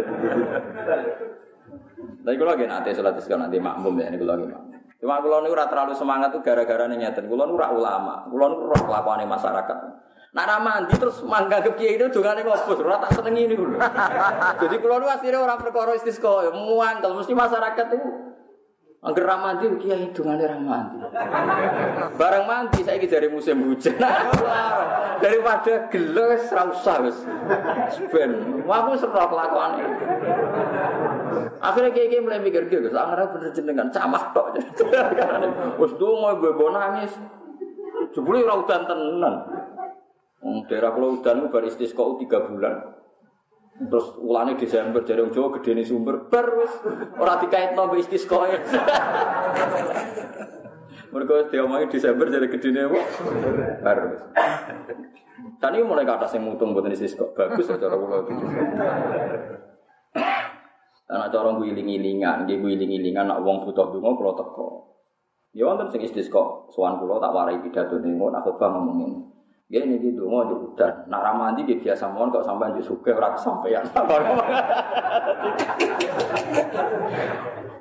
Tapi kalau lagi nanti sholat nanti makmum ya ini kalau lagi makmum. Cuma kalau ini terlalu semangat tuh gara-gara nih nyata. Kalau ini ulama, kalau ini roh kelakuan masyarakat. Nah, mandi terus mangga ke kiai itu juga nih ngopus, ora tak seneng ini dulu. [laughs] Jadi kalau nu aslinya orang perkara istisqa, muan kalau mesti masyarakat itu Angger ra mandi kiai hidungane ra mandi. Bareng mandi saiki jare musim hujan. [laughs] Daripada gelo wis ra usah wis. Ben, aku serok kelakuane. Akhirnya kiai mulai mikir gitu, angger bener jenengan camah tok. [laughs] Wis dongo gue nangis. Jebule ora udan tenan. Wong daerah kula udan bar istisqa 3 bulan. Terus ulane Desember jadi wong Jawa gedene sumber bar wis ora dikaitno mbek istisqa. [laughs] Mergo diomongi Desember jadi gedene apa? Bar wis. Tani mulai ke atas yang mutung buat istisqa. Bagus ya cara kula gitu. Anak cara guling-gilingan, nggih guling-gilingan nak wong butuh donga kula teko. Ya wonten sing istisqa, sowan kula tak warai pidato ning ngono aku ngomongin. Ya ini di dungo di udan. Nak ramadi dia biasa mohon kok sampai di suke orang sampeyan. [laughs]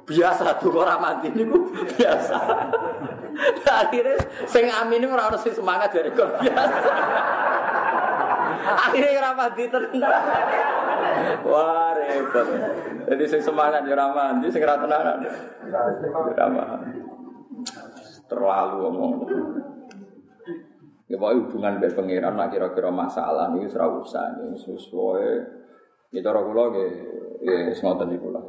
biasa tuh orang ini biasa. Akhirnya sing amin ini orang harus semangat dari kok biasa. Akhirnya orang mandi tenang. Wah repot. Jadi sing semangat di orang mandi, sing rata tenanan. Terlalu ngomong. Ya pokoknya hubungan dengan pangeran nak kira-kira masalah ini serah usah ini sesuai. Ya cara kula nggih ya ngoten niku lah.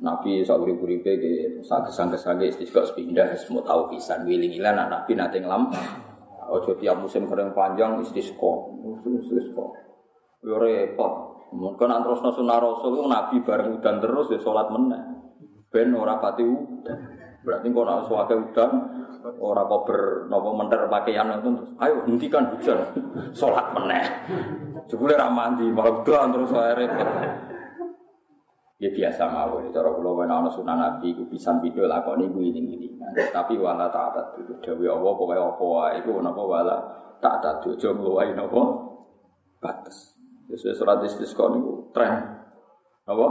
Nabi sauri uripe ke sangke-sangke istisqa pindah semua tahu pisan wiling-wiling anak Nabi nate ngelam. Ojo tiap musim kering panjang istisqa. Istisqa. Yo repot. Mungkin antros sunah rasul Nabi bareng udan terus ya sholat meneh. Ben ora pati udan. Berarti kok nek suwake udan ora kober napa menter pakaian itu ayo hentikan hujan. [laughs] Sholat meneh. Jebule ra mandi malah udan terus saya repot. Ya biasa mawon, cara kula wen ana sunah Nabi iku pisan video lakoni ku ini ini. Tapi wala ta'at itu dewe Allah pokoke apa wae iku napa wala ta'at aja ngluwahi napa batas. Sesuai surat istisqa niku tren. Apa?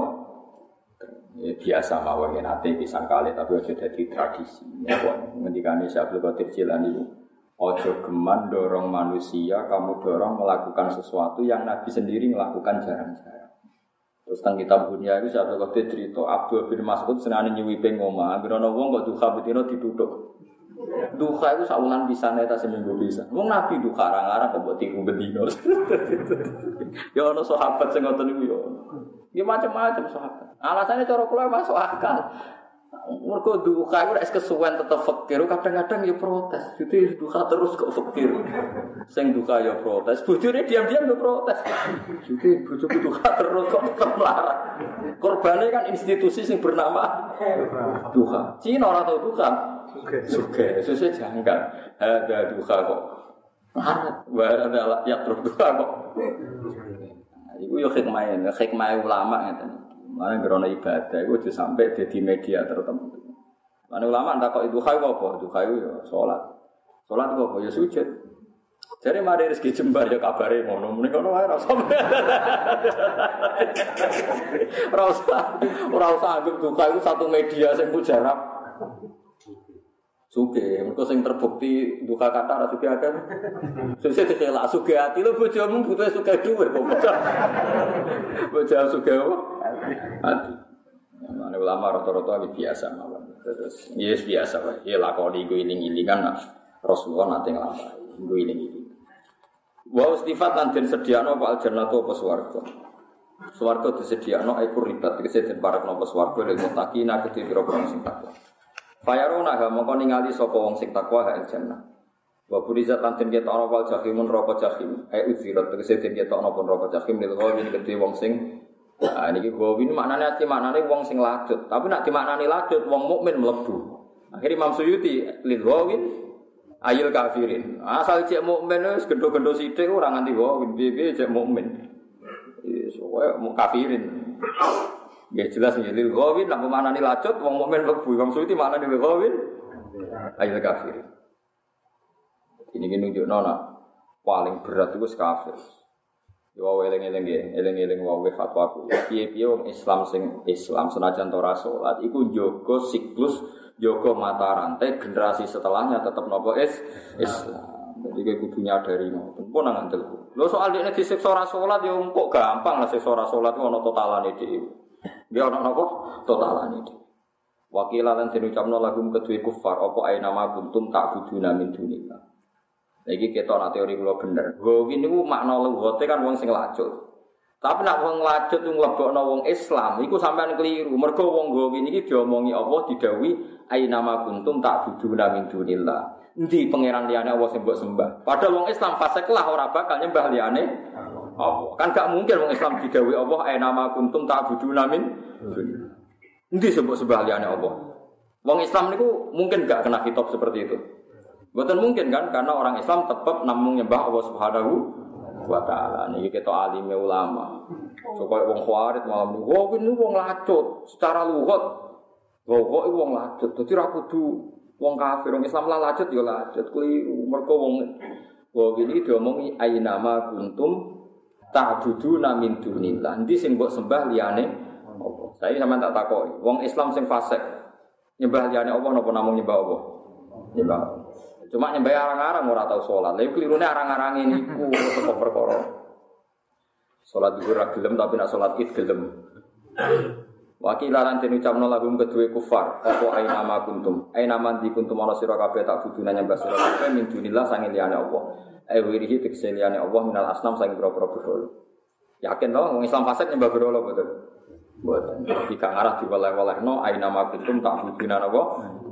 Ya biasa mawon ate pisan kali tapi aja dadi tradisi. Napa ngendikane Syekh Qadir Jilani Ojo geman dorong manusia, kamu dorong melakukan sesuatu yang Nabi sendiri melakukan jarang-jarang. Terus tentang kitab dunia itu saya kok cerita Abdul bin Mas'ud senane nyuwi ping omah, anggere ana wong kok duha betino ditutup. Duha itu saulan bisa neta seminggu bisa. Wong Nabi duha arang-arang kok tiku betino. [laughs] ya ana sahabat sing ya. Ya macam-macam sahabat. Alasannya cara kula masuk akal. Mergo duka iku nek kesuwen tetep fakir, kadang-kadang ya protes. Jadi duka terus kok fakir. Sing duka ya protes, bojone diam-diam ya protes. Jadi bojoku duka terus kok tetep melarang. Korbane kan institusi sing bernama duka. Cina ora tau duka. Suge, sesuai janggal. Ada duka kok. Marah, ada ya terus duka kok. Iku yo hikmah, hikmah ulama ngeten. Mana gerono ibadah itu aja sampai di media tertentu. Mana ulama entah kok itu kayu apa, itu kayu ya sholat. Sholat apa ya sujud. Jadi mari rezeki jembar ya kabare ngono, muni ngono wae rasa. Rasa ora usah anggap duka itu satu media sing mujarab. Suge, mereka sing terbukti duka kata ora suge akeh. Sesuk dikelak suge ati lho bojomu butuh suge dhuwit kok bocah. Bocah suge apa? Ati. Mana ulama rata-rata ini biasa mawon. Terus yes biasa wae. Ya lakoni gue iling-ilingan Rasulullah nanti nglampahi. Gue iling-iling. Wa istifat lan den sediakno apa aljannatu apa swarga. Swarga disediakno iku ribat tegese den parekno apa swarga lil muttaqina kedhi pira sing takwa. Fayarona ha mongko ningali sapa wong sing takwa ha jannah. Wa burizat lan den ketokno wal jahimun neraka jahim. Ai uzirat tegese den ketokno pun neraka jahim lil ghawin kedhe wong sing Nah, ini ghawin maknane ati maknane wong sing lacut. Tapi nak dimaknani lacut wong mukmin mlebu. Akhirnya Imam Suyuti lil ghawin ayil kafirin. Asal cek mukmin wis gendho-gendho sithik ora nganti ghawin, piye cek mukmin. Wis mau kafirin. Ya jelas ya lil ghawin nak memanani lacut wong mukmin mlebu wong suci mana lil ghawin ayat kafir. Ini kan nunjuk nona paling berat itu kafir. Ya wae eling-eling ya, eling-eling wae fatwaku. Piye-piye wong Islam sing Islam senajan ora salat iku njogo siklus njogo mata rantai generasi setelahnya tetap nopo is Islam. Jadi kayak kudu nyadari ngoten. Pun nang ngandel. Lho soal dekne disiksa ora salat ya kok gampang lah siksa ora salat ono totalane dhewe. Dia orang nopo totalan itu. Wakilah dan dinucapno lagu kedua kufar apa ae nama kuntum tak buduna min dunillah. Lagi kita nak teori kula bener. Gowin niku makna lugate kan wong sing lacut. Tapi nak wong lacut nglebokno wong Islam iku sampean keliru. Mergo wong gowin iki diomongi Allah didawi ae nama kuntum tak buduna min dunillah. Endi pangeran liyane Allah mbok sembah. Padahal wong Islam fasik lah ora bakal nyembah liyane Allah. Kan gak mungkin orang Islam digawe Allah ayat nama kuntum tak budu namin. Nanti sebut sebab liyane Allah. Wong Islam niku mungkin gak kena kitab seperti itu. Bukan mungkin kan karena orang Islam tetap namun nyembah Allah Subhanahu wa taala. Niki kita alime ulama. Supaya wong khawarit malam niku, "Oh, ini wong lacut secara lugat." Oh, kok wong lacut. Dadi ra kudu wong kafir, wong Islam lah lacut ya lacut. Kuwi mergo wong Wah ini diomongi nama kuntum ta'buduna min dunillah. Endi sing mbok sembah liyane apa? Saya sama tak takoki. Wong Islam sing fasik nyembah liyane apa napa namung nyembah apa? Nyembah. Cuma nyembah arang-arang ora tau salat. Lha klirune arang-arang ini ku kok perkara. Salat dhuwur ra gelem tapi nak salat Id gelem. Wakil lan den ucapno lagu kedue kufar, apa ai nama kuntum. Ai nama di kuntum ana sira kabeh tak buduna nyembah sira kabeh min dunillah sange liyane Allah. Wirihi Allah minal asnam sange pira-pira berhala. Yakin to wong Islam fasik nyembah berhala betul. Buatan. Jika ngarah diwaleh-waleh no, aina makuntum tak bukina apa?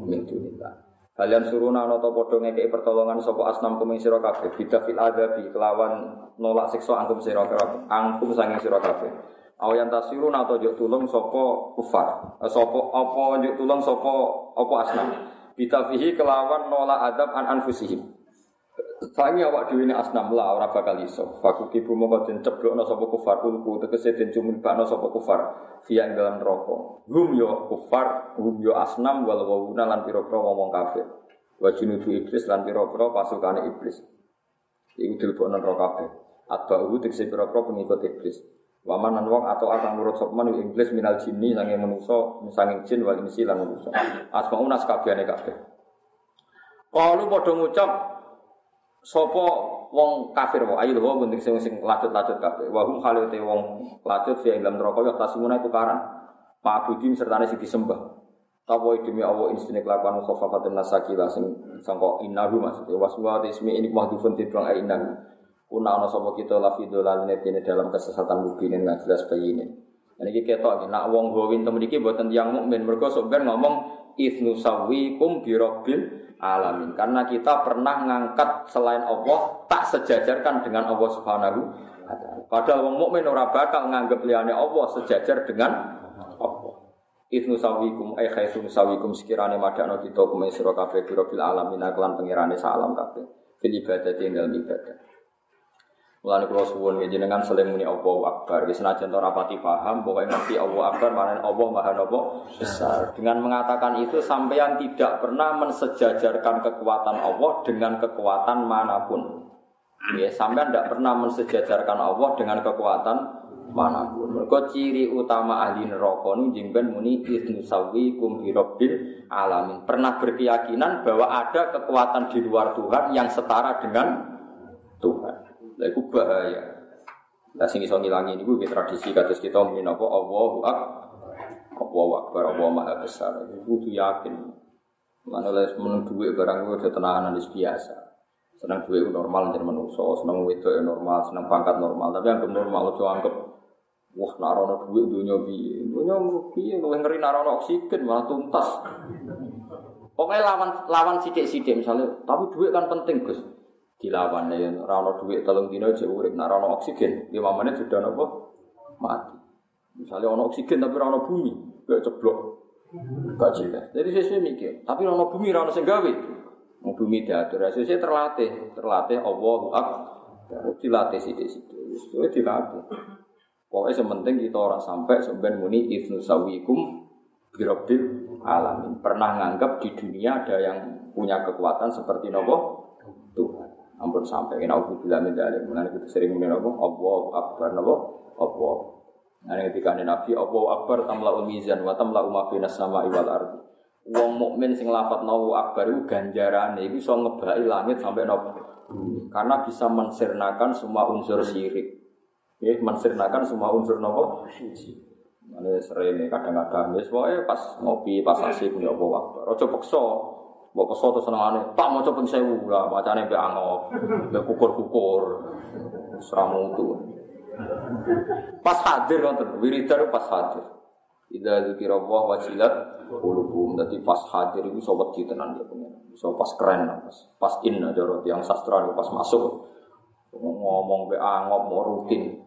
Min dunillah. Kalian suruna ana ta padha ngekeki pertolongan sapa asnam kuming sira kabeh bida fil adabi kelawan nolak siksa angkum sira kabeh angkum sanging sira kabeh aw yang tasirun atau juk tulung sapa kufar eh, sapa apa juk tulung sapa apa asnam bida fihi kelawan nolak adab an anfusihim Fangi awak dhewe ini asnam lah ora bakal iso. Faku kibu mongko den ceblokno sapa kufar ulku tegese den cumibakno sapa kufar via ing dalam neraka. Hum yo kufar, hum yo asnam wal wawuna lan pira-pira kafir. Wa junudu iblis lan pira-pira iblis. Iku dilebokno neraka kabeh. Atba'u tegese pira-pira pengikut iblis. Waman nan wong atau akan nurut sopman iblis minal jinni sange manusa, sange jin wal insi lan manusa. Asmaun askabehane kabeh. Kalau padha ngucap Sopo wong kafir wae ayo lho penting sing sing lacut-lacut kabeh. Wa hum khalite wong lacut fi dalam neraka ya tasimuna tukaran. Ma'budin sertane sing disembah. Tawa demi Allah insine kelakuan khafafatun nasakila sing sangka innahu maksudnya waswa ismi ini mahdhufun tidrong ai innahu. Kuna ana sapa kita la fi dolalne dalam kesesatan mubinin nggak jelas bayine. Ini kita ketok nak wong gowin temen iki mboten tiyang mukmin mergo sok ngomong isnu sawikum birabbil alamin. Karena kita pernah ngangkat selain Allah tak sejajarkan dengan Allah Subhanahu wa taala. Padahal wong mukmin ora bakal nganggep liyane Allah sejajar dengan Allah. Ibnu sawikum ay khaisu sawikum sekirane madakno kita kume sira kabeh bil alamin kelan pengirane salam kabeh. Fil ibadati dalam ibadah. Mulane kula suwun jenengan saling muni Allahu Akbar. Wis senajan ora pati paham, pokoke ngerti Allahu Akbar mana Allah Maha Napa besar. Dengan mengatakan itu sampean tidak pernah mensejajarkan kekuatan Allah dengan kekuatan mana pun. Ya, tidak pernah mensejajarkan Allah dengan kekuatan mana pun. Mergo ciri utama ahli neraka jengben muni idnu sawikum bi rabbil alamin. Pernah berkeyakinan bahwa ada kekuatan di luar Tuhan yang setara dengan Tuhan. Lah iku bahaya. Lah sing iso ngilangi niku nggih tradisi kados kita mungkin apa Allahu akbar. Allahu akbar, Allah maha besar. Iku kudu yakin. Mana les menung duit barang gue udah tenanan biasa. Senang duit normal jadi manusia, senang wedok normal, senang pangkat normal. Tapi yang normal lo anggap wah narono duit dunia bi, dunia bi, lo ngeri narono oksigen malah tuntas. Pokoknya lawan lawan sidik sidik misalnya, tapi duit kan penting gus dilawan ya rano duit telung dino aja urip. Nak rano oksigen lima menit sudah nopo? Mati. Misalnya rano oksigen tapi rano bumi kayak ceblok. Gak jelas jadi saya mikir tapi rano bumi rano senggawi mau bumi diatur saya terlatih. Terlatih Allah akbar. Dilatih sidik sidik itu dilatih. Pokoknya sementing kita orang sampai sebenarnya muni ifnu sawikum birobil alamin. Pernah nganggap di dunia ada yang punya kekuatan seperti nopo ampun sampai kena aku bilang tidak ada mana kita sering mengenal apa? Allah akbar nabo Allah nah ketika nabi Allah akbar tamla umizan wa tamla umabinas sama iwal ardi. Wong mukmin sing lafat nawu akbar itu ganjaran itu so ngebai langit sampai nopo karena bisa mensirnakan semua unsur syirik. Ya mensirnakan semua unsur nopo Mana sering kadang-kadang, ya pokoknya pas ngopi, pas asik, ya Allah Akbar. Ojo pekso, Mbok kesel terus senengane, tak mau coba sewu lah, macane mbek angop, mbek kukur-kukur, seramu itu. Pas hadir nonton, wiridar pas hadir. Ida dikira Allah wajilat kulubum. Jadi pas hadir itu sobat di tenan dia punya. So pas keren, pas pas in aja yang sastra pas masuk ngomong be angop mau rutin.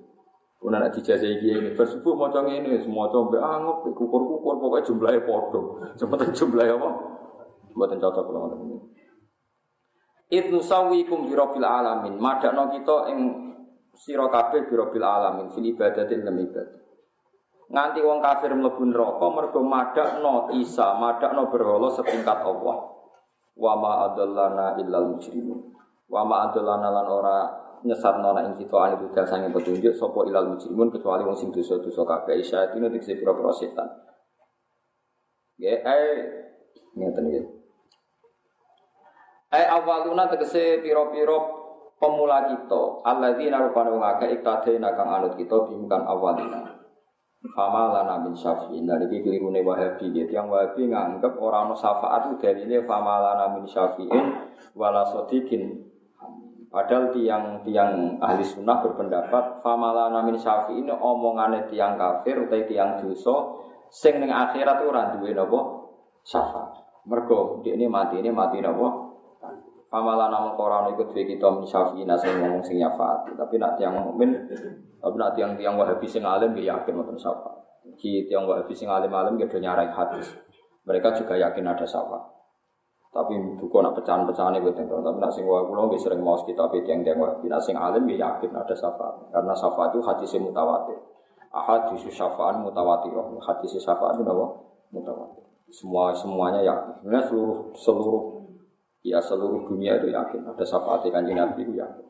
Kemudian nak dijajah ini, bersubuh mau ini, semua coba angop, kukur-kukur, pokoknya jumlahnya podo. Sebentar jumlahnya apa? Buatan cocok kalau ngoten. Ibnu sawikum birobil alamin. Madakno kita ing sira kabeh birobil alamin fil ibadatin lam ibadah. Nganti wong kafir mlebu neraka mergo madakno Isa, madakno berhala setingkat Allah. Wa ma adallana illal mujrimun. Wa ma adallana lan ora nyesatno nek kita ane budal sange petunjuk sapa ilal mujrimun kecuali wong sing dosa-dosa kabeh. Isa itu nek pira-pira setan. Ya, eh ngeten iki. Ai awaluna tegese piro-piro pemula kita, alladzina rupane wong akeh iktadena kang anut kita bimkan awalina. Fama lana min syafi'in. Nah, ini kelirune wahabi. Gitu. Yang wahabi nganggep orang no syafaat itu dari ini fama lana min syafi'in wala sodikin. Padahal tiang tiang ahli sunnah berpendapat famala namin syafi ini omongannya tiang kafir atau tiang dosa sing ning akhirat ora duwe napa syafaat. Mergo dia ini mati ini mati napa Pamalan namun koran ikut duwe kita min syafi'ina sing ngomong sing syafaat. Tapi nak tiang mukmin, tapi nak tiang tiang wahabi sing alim dia yakin wonten syafaat. Ki tiang wahabi sing alim alim dia nyarai hadis. Mereka juga yakin ada syafaat. Tapi buku nak pecahan-pecahan itu tentu. Tapi nak sing wahabi kulo sering mau kita tiang tiang wahabi. Nak sing alim dia yakin ada syafaat. Karena syafaat itu hadis mutawatir. Ahad hadis syafaat mutawatir. Hadis syafaat itu apa? Mutawatir. Semua semuanya yakin. Sebenarnya seluruh seluruh Ya seluruh dunia itu yakin ada syafaat kanjeng Nabi itu yakin.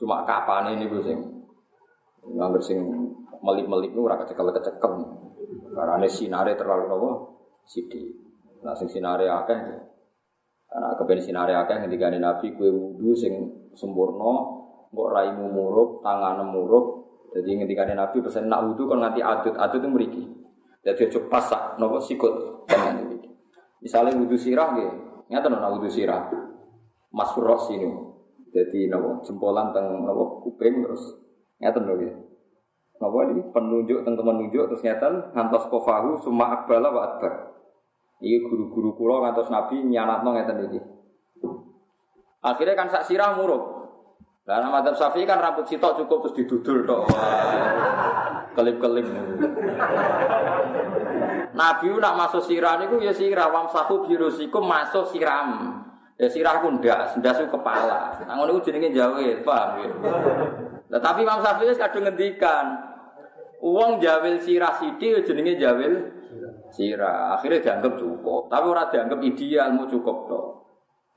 Cuma kapan ini gue sing nggak sing melip-melip itu rakyat kecekel-kecekel. Karena sinare terlalu nopo sidi. Nah sing sinare akeh. Karena kepen sinare akeh ketika Nabi kue wudhu sing sempurna, mbok raimu murup, tangan murup. Jadi ketika Nabi pesen nak wudhu kan nanti adut, adut itu meriki. Jadi coba pasak nopo sikut. Misalnya wudhu sirah gitu, Nyata nona wudhu sirah. Mas Furos ini. Jadi nopo jempolan teng nopo kuping terus nyata nopo ya. Nopo ini penunjuk teng menunjuk terus nyata ngantos kofahu summa akbala wa akbar. Ini guru-guru kulo ngantos nabi nyanatno ngeten iki. Akhirnya kan sak sirah muruk. Lah nama madzhab Syafi'i kan rambut sitok cukup terus didudul tok. Kelip-kelip. Nabi nak masuk sirah niku ya sirah wam sahu birusikum masuk siram. Ya sirah ku ndak, ndas kepala. Ngono iku jenenge jawil, paham ya? Nah, tapi Imam Syafi'i wis kadung ngendikan, uang jawil sirah sithik ya jenenge jawil sirah. Akhirnya dianggap cukup, tapi ora dianggap ideal mau cukup toh.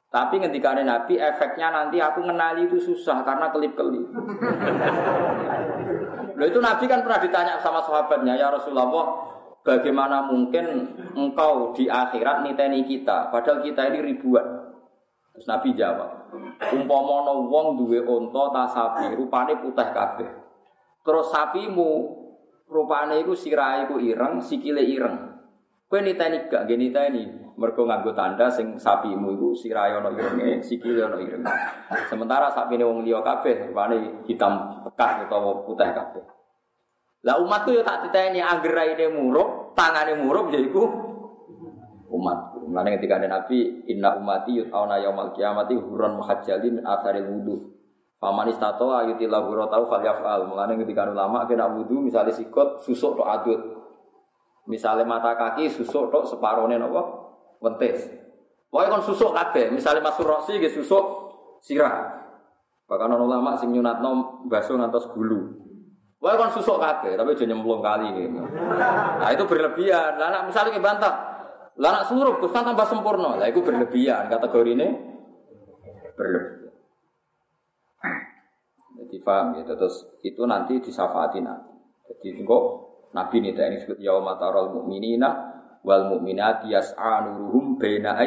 Tapi ada Nabi, efeknya nanti aku mengenali itu susah karena kelip-kelip. Loh itu Nabi kan pernah ditanya sama sahabatnya, ya Rasulullah, bagaimana mungkin engkau di akhirat niteni kita, padahal kita ini ribuan. Terus Nabi jawab, umpomono wong duwe onto ta sapi, rupane putih kabeh. Terus sapimu rupane iku sirahe iku ireng, sikile ireng. Kowe niteni gak nggih niteni? Mergo nganggo tanda sing sapimu iku sirahe ana irenge, sikile ana ireng. Sementara sapine wong liya kabeh rupane hitam pekat utawa putih kabeh. Lah umatku ya tak ditanya angger raine muruk, tangane muruk ya iku umat. Mulane ketika ada Nabi, inna umati yut'auna yaumal qiyamati hurran muhajjalin atharil wudu. Faman istato ayuti lahu tau falyafal. Mulane ketika ulama kena wudu misalnya sikot susuk tok adut. Misalnya mata kaki susuk tok separone napa? Wentis. Pokoke kon susuk kabeh. Misalnya masuk roksi nggih susuk sirah. Bahkan ulama sing nyunatno baso ngantos gulu. Wah kan susuk kabeh, tapi aja nyemplung kali gitu. Nah itu berlebihan. Lah anak misalnya ke bantah, lah anak suruh, terus kan tambah sempurna. Lah itu berlebihan. Kategori ini berlebihan. Jadi paham gitu. Terus itu nanti disafati nanti. Jadi kok Nabi ini ini disebut yaumatarol mu'minina wal mu'minat yas'a nuruhum baina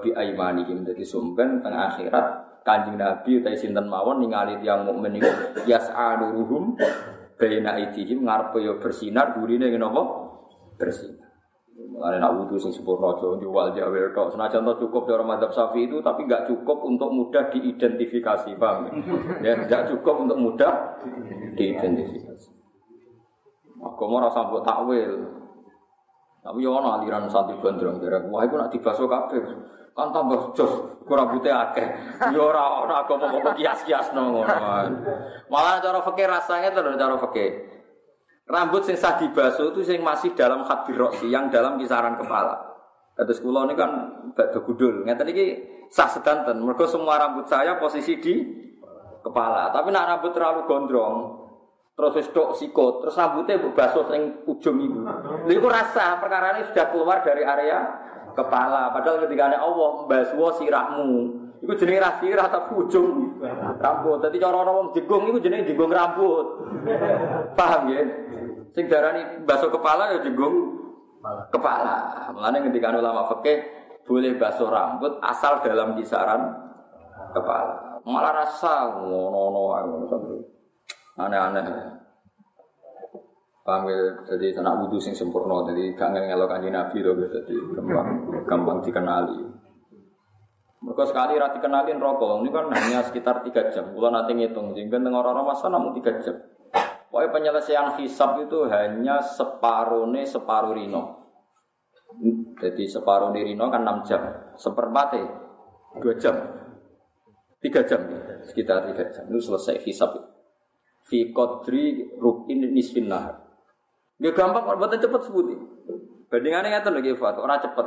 bi aymanihim. Jadi sumben tengah akhirat Kanjeng Nabi utai sinten mawon ningali tiyang mukmin niku yas'a nuruhum baina aidihim ngarepe yo bersinar gurine ngene apa? Bersinar. Mulane nak wudu sing sempurna aja jual jawel tok. Senajan to cukup cara madzhab Syafi'i itu tapi enggak cukup untuk mudah diidentifikasi, Bang. Ya, enggak cukup untuk mudah diidentifikasi. Agama rasa mbok takwil. Tapi yo ana aliran santri gondrong derek. Wah, iku nak dibaso kabeh kan tambah jos kurang rambutnya akeh ya ora ora agama kok kias-kias ngono malah cara fikih rasanya terus cara fikih rambut sing sah dibaso itu sing masih dalam hadirosi yang dalam kisaran kepala Terus kula ini kan batu gudul. Ngeten iki sah sedanten. Mergo semua rambut saya posisi di kepala. Tapi nak rambut terlalu gondrong, terus wis tok sikut, terus rambutnya basuh sing ujung itu. Lha iku rasa ini sudah keluar dari area kepala. Padahal ketika ada Allah mbaswa sirahmu. Iku jenenge ra sirah tapi ujung rambut. Dadi cara ana wong jegung iku jenenge rambut. Paham ya? Sing darani basuh kepala ya jegung kepala. Mulane ketika ulama fikih boleh basuh rambut asal dalam kisaran kepala. Malah rasa ngono-ngono aneh-aneh. Paham ya? Jadi anak wudhu sing sempurna, jadi gak ngelok kanji Nabi loh, jadi gampang gampang dikenali. Mereka sekali rati kenalin rokok, ini kan hanya sekitar tiga jam. Kalau nanti ngitung, sehingga dengan orang-orang masa namun tiga jam. Pokoknya penyelesaian hisap itu hanya separuh nih separuh rino. Jadi separuh rino kan 6 jam, seperempat dua jam, tiga jam, sekitar tiga jam itu selesai hisap. Fi kodri rukin nisfin nahar. Gak gampang, kalau buatan cepet sebuti. Bandingannya nggak tahu lagi orang cepet.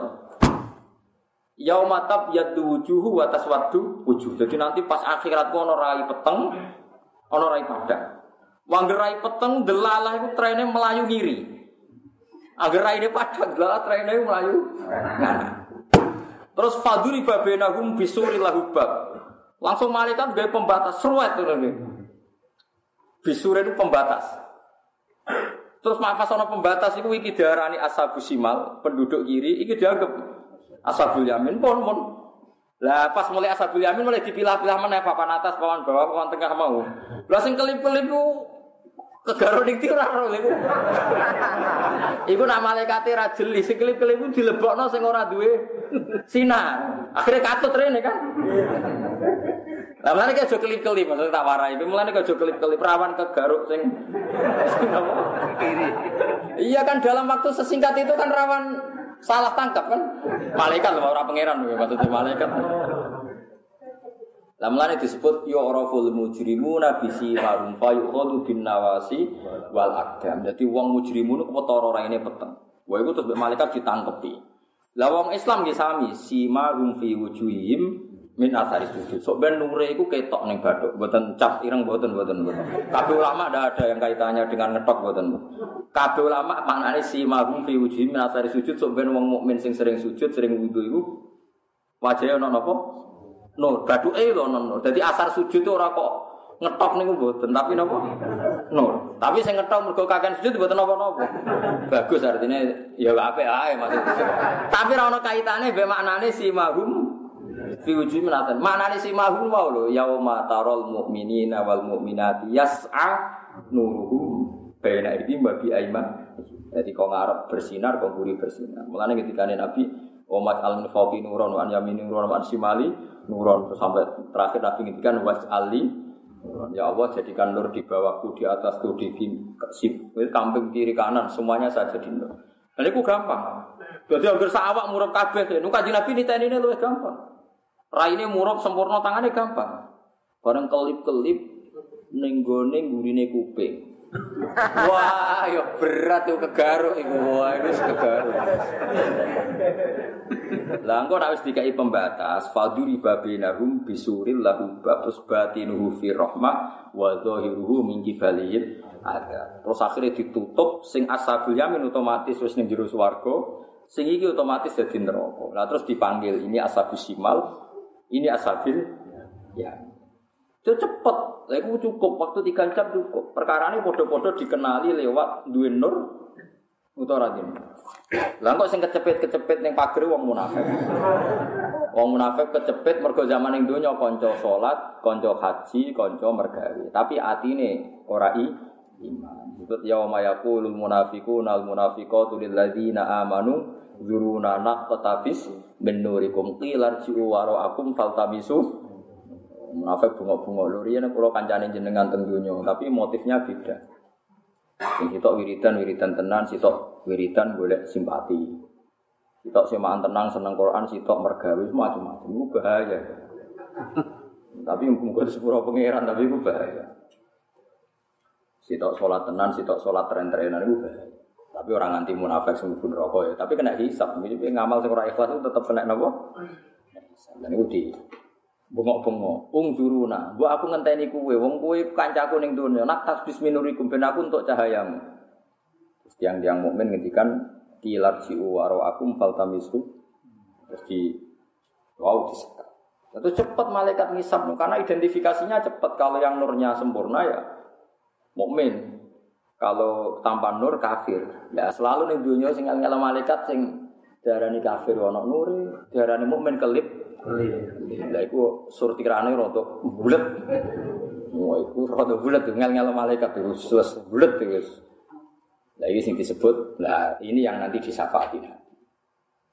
Yaumatab yadu wujuhu watas wadu wujuh. Jadi nanti pas akhirat ono rai peteng, ono rai padang. Peteng delalah itu trennya melayu ngiri. Agar rai ini padang delalah trennya melayu. Terus faduri babenahum bisuri lahubab. Langsung malaikat gaya pembatas seruat Bisuri itu pembatas. Terus maka sono pembatas itu iki diarani asabu simal, penduduk kiri, iki dianggap asabul yamin pun pun. Lah pas mulai asabul yamin mulai dipilah-pilah mana papan atas, papan bawah, papan tengah mau. Lah sing kelip-kelip ku kegaro ning ora ro iku. Iku nak malaikat ra jeli, sing kelip-kelip ku dilebokno sing ora duwe sinar. Akhirnya katut rene kan. Lah mulane aja kelip-kelip, maksudnya tak warai. Mulane aja kelip-kelip rawan kegaruk sing Iya kan dalam waktu sesingkat itu kan rawan salah tangkap kan? Malaikat loh orang pangeran loh maksudnya malaikat. Lah mulane disebut yu'raful mujrimuna bisi marum fa yukhadu bin nawasi wal aqdam. Dadi wong mujrimun ku petara ora ini peteng. Wah iku terus malaikat ditangkepi. Lah wong Islam nggih sami sima rum fi wujuhihim min asari sujud. Sok ben nure iku ketok ning bathuk, mboten cap ireng mboten mboten mboten. Kabeh ulama ada ada yang kaitannya dengan ngetok mboten. Kabeh ulama maknane si mahum fi wujuhi min asari sujud sok ben wong mukmin sing sering sujud, sering wudu iku wajahe ana napa? Nur, bathuke lho ana nur. Dadi asar sujud ora kok ngetok niku mboten, tapi napa? Nur. Tapi sing ngetok mergo kakean sujud mboten napa-napa. Bagus artinya ya apik ae maksudnya. Tapi ora ana kaitane mbek maknane si mahum fi wujuhi minatan. Maknane si mahum mau lho yauma tarol mukminina wal mukminati yas'a nuruhum baina iki babi aiman. Jadi kau ngarep bersinar, kau buri bersinar. Mulane ketika Nabi Omat al fauqi nuron wa an yamini nuron wa simali nuron sampai terakhir Nabi ngendikan was ali Ya Allah jadikan nur di bawahku, di atasku, di sip, kamping kiri kanan, semuanya saya jadi nur. Dan itu gampang. Jadi hampir sawak murab kabeh. Nuka Nabi niteni ini lebih gampang. Raine murab sempurna tangannya gampang. Bareng kelip-kelip nenggone gurine kuping. [laughs] Wah, ya berat tuh kegaruk iku. Wah, itu kegaruk. Lah engko nek wis dikai pembatas, faduri babinahum bisuril lahu terus batinuhu fi rahmah wa zahiruhu min ada. Terus akhirnya ditutup sing ashabul yamin otomatis wis ning jero swarga, sing iki otomatis dadi neraka. Lah terus dipanggil ini ashabus simal, ini asabil ya. Itu cepet, aku cukup waktu tiga jam cukup. Perkara ini podo-podo dikenali lewat dua nur ini. Lah kok sing kecepet-kecepet ning pagri wong munafik. Wong munafik kecepet mergo zaman ning donya kanca salat, kanca haji, kanca mergawe. Tapi atine ora i iman. Disebut yauma yaqulul munafiquna al munafiqatu lil amanu zuruna naqtabis min nurikum qilar ji'u waro akum faltamisu. Munafik bunga-bunga. Lho riyen kula kancane jenengan teng tapi motifnya beda. Sing sitok wiridan wiridan tenan sitok wiridan golek simpati. Sitok semaan tenang seneng Quran sitok mergawe macam-macam. Itu bahaya. [laughs] Tapi mungkin sepuro pangeran tapi itu bahaya. Sitok sholat tenan sitok sholat tren-trenan itu bahaya tapi orang anti munafik sing mlebu rokok ya, tapi kena hisap. Jadi ngamal sing ora ikhlas itu tetap kena napa? Dan itu di bengok-bengok, ung duruna, bu aku ngenteni kue, wong kue kancaku ning dunia, nak tasbis minurikum ben aku untuk cahayamu. Terus tiang tiang mukmin ngendikan kilar jiu waro aku faltamisu, terus di wow disekat. Itu cepat malaikat ngisap karena identifikasinya cepat. Kalau yang nurnya sempurna ya mukmin, kalau tanpa nur kafir. Ya selalu nih dunia sing ngel malaikat sing darani kafir ana nure, darani mukmin kelip. Lah iku surtirane rada bulet. Wah iku rada bulet ngel-ngel malaikat itu sus bulet wis. Lah ini sing disebut, lah ini yang nanti disyafaati.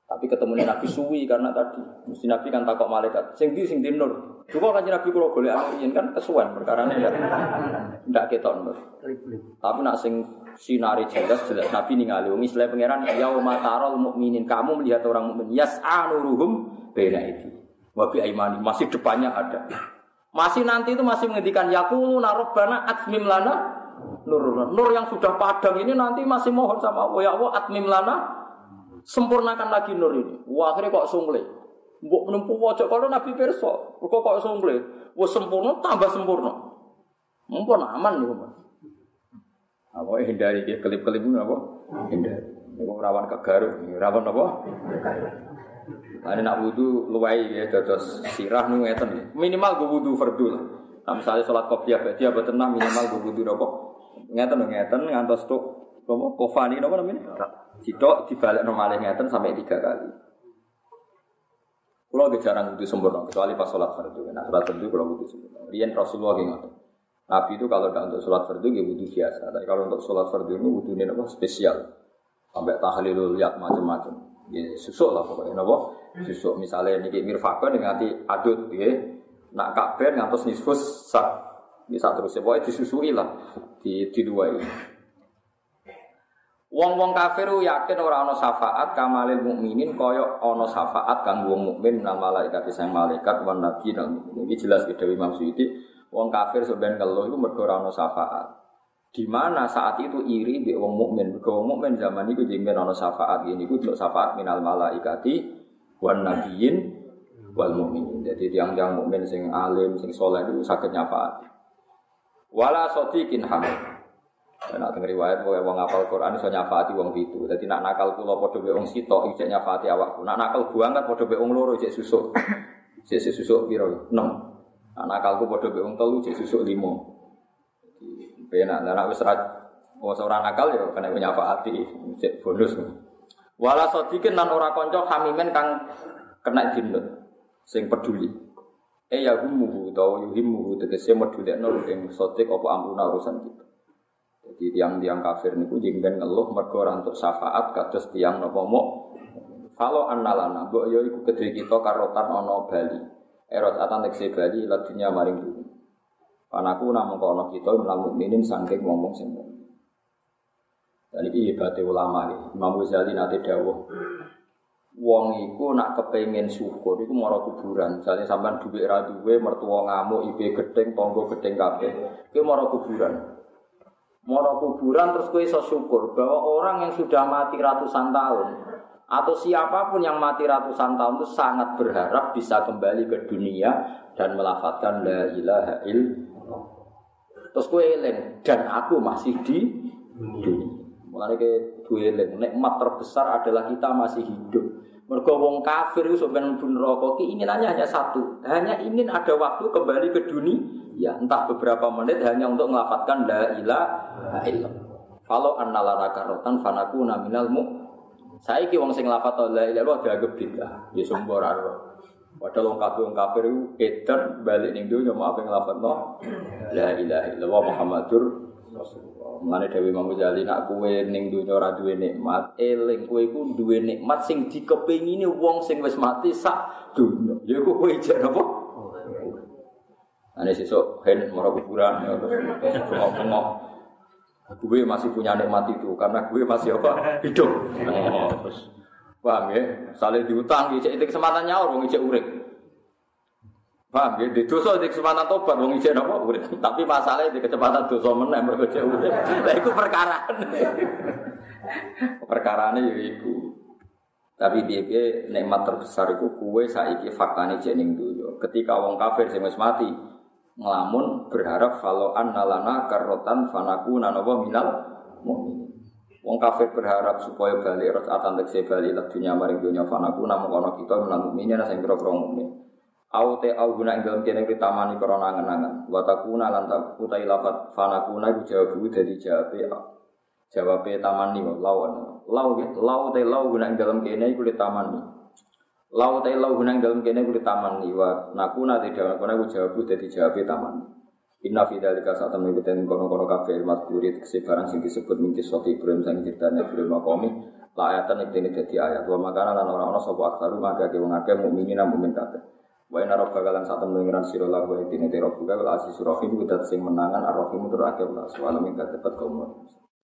Tapi ketemu Nabi suwi karena tadi mesti Nabi kan takok malaikat. Sing di sing di nur. Coba kan Nabi kalau boleh angin kan kesuwen perkara ini ndak ketok nur. Tapi nak sing sinari jelas jelas Nabi ningali wong Islam pangeran yauma taral mukminin kamu melihat orang mukmin yas'anuruhum bena itu. Wabi aimani masih depannya ada. Masih nanti itu masih menghentikan yakulu narobana atmim lana nur. Nur yang sudah padam ini nanti masih mohon sama Allah ya Allah atmim lana sempurnakan lagi nur ini. Wah, akhirnya kok sungle. Mbok menempuh wajah kalau Nabi perso, kok kok sungle. Wah sempurna tambah sempurna. Mumpun aman nih, Mas. Apa hindari dia kelip-kelip ini apa? Hindari. Ini rawan kegaruk, rawan apa? Ini nak wudhu luwai ya, terus sirah nih ngeten Minimal gue wudhu fardu lah. Nah, misalnya sholat kopiah berarti apa tenang minimal gue wudhu apa? Ngeten ngeten ngantos tuh apa? Kofani apa namanya? Sidok dibalik normalnya ngeten sampai tiga kali. Kalau gak jarang wudhu sempurna, kecuali pas sholat fardu. Nah, sholat fardu kalau wudhu sempurna. Rian Rasulullah yang ngatur. Nabi itu kalau udah untuk sholat fardu ya wudhu biasa. Tapi kalau untuk sholat fardu ini apa? Spesial. Sampai tahlilul lihat macam-macam. Ya susuk lah pokoknya. Apa? Susuk. Misalnya ini mirfakon dengan hati adut. Ya. Nak kabel ngantos nisfus sak. Bisa terus ya. Pokoknya disusui lah. Di, di dua ini. Wong-wong kafir yakin ora ana syafaat kamalil mukminin kaya ana syafaat kang wong mukmin nang malaikat sang malaikat wan nabi nang iki jelas ke Dewi Imam Suyuti wong kafir sebenarnya kalau itu mergo ora ana syafaat. Di mana saat itu iri mbek wong mukmin, mergo wong mukmin zaman iku jengben ana syafaat ini iku syafaat minal malaikati wan nabiyyin wal mukminin. Jadi tiang-tiang mukmin sing alim, sing soleh itu saged nyafaat. Wala sadiqin hamid. Nak denger riwayat pokoke wong apal Quran iso nyafaati wong pitu. Dadi nak nakal kula padha mbek wong sitok iki nyafaati awakku. Nak nakal banget padha mbek wong loro cek susuk. Cek susuk piro? 6. Nak nakalku padha mbek wong telu cek susuk 5. Penak nak wis ra Oh, seorang nakal ya kena nyafaati cek bonus. Wala sadikin lan ora kanca hamimen kang kena jinut sing peduli. Eh ya humuhu tau yuhimuhu tegese medulekno ing sotik apa ampuna urusan kita. Jadi tiang-tiang kafir niku jengben ngeluh mergo ora untuk syafaat kados tiang napa mo. Kalau annalana mbok yo iku kedhe kita karotan ana Bali. Eros atan tekse Bali ladunya maring dunya. Panaku namung kono kita menang mukminin saking ngomong sing Dan ini hebatnya ulama nih. Imam Ghazali nanti dawuh. Wong iku nak kepengen syukur iku mara kuburan. Misalnya sampean duwe ra duwe mertua ngamuk, ibe gedeng, tonggo gedeng kabeh. Iku mara kuburan. Moro kuburan terus kue iso syukur bahwa orang yang sudah mati ratusan tahun atau siapa pun yang mati ratusan tahun itu sangat berharap bisa kembali ke dunia dan melafatkan la ilaha illallah. Terus kue eling dan aku masih di dunia. Mulai ke dua eling nikmat terbesar adalah kita masih hidup. Mergo wong kafir itu sebenarnya pun rokok keinginannya hanya satu, hanya ingin ada waktu kembali ke dunia, ya entah beberapa menit hanya untuk melafatkan la ilaha illallah. Kalau annalana karotan fanaku naminal mu. Saya ki wong sing lafat la ilaha illallah dianggap bid'ah, ya sumber aro. Padahal wong kafir wong kafir itu edan balik ning dunya mau apa nglafadzno la ilaha illallah Muhammadur Rasulullah. Mulane Dewi Imam Ghazali nak kue ning dunya ora duwe nikmat, eling kowe iku duwe nikmat sing dikepengini wong sing wis mati sak dunya. Ya iku kowe jek napa? Ane sesuk hen mara kuburan ya bengok-bengok. Gue masih punya nikmat itu karena gue masih apa? Hidup. Oh, terus paham ya? Saling diutang, itu kesempatan nyaur, wong ijek urip. Paham ya? Di dosa di kesempatan tobat wong ijek napa urip. Tapi masalahnya di kecepatan dosa meneh mergo ijek urip. Lah iku perkara. Perkarane ya iku. Tapi piye nikmat terbesar iku kuwe saiki faktane jening dunya. Ketika wong kafir sing wis mati ngelamun berharap kalau annalana karotan fanaku nanawa minal mukmin. Wong kafir berharap supaya balik rokaatan tekse balik dunia maring dunia fanaku namun kono kita menang mukminnya nasi kira-kira mukmin. Au te au guna ing dalem kene tamani krana angen-angen. Wa takuna lan utai lafat fanakuna iku jawab dari jawab jawab tamani lawan. Lau lau te lau guna ing dalem kene iku tamani. Lau te lau guna ing dalem kene iku tamani wa nakuna te dalem kono iku jawab dari jawab tamani. Inna fi dzalika saat temen kita kono-kono kabeh mas buri tekse barang sing disebut mingkis soti Ibrahim sang ceritane Ibrahim makomi La ayatan dene dadi ayat wa makana lan ora ana sapa aksaru maka ke wong mukminin mukmin kabeh. Wa inna rabbaka lan satem pengiran sira la wa dene te rabbuka wal asis rahim kudat sing menangan ar-rahim tur akeh wa alamin katepat kaum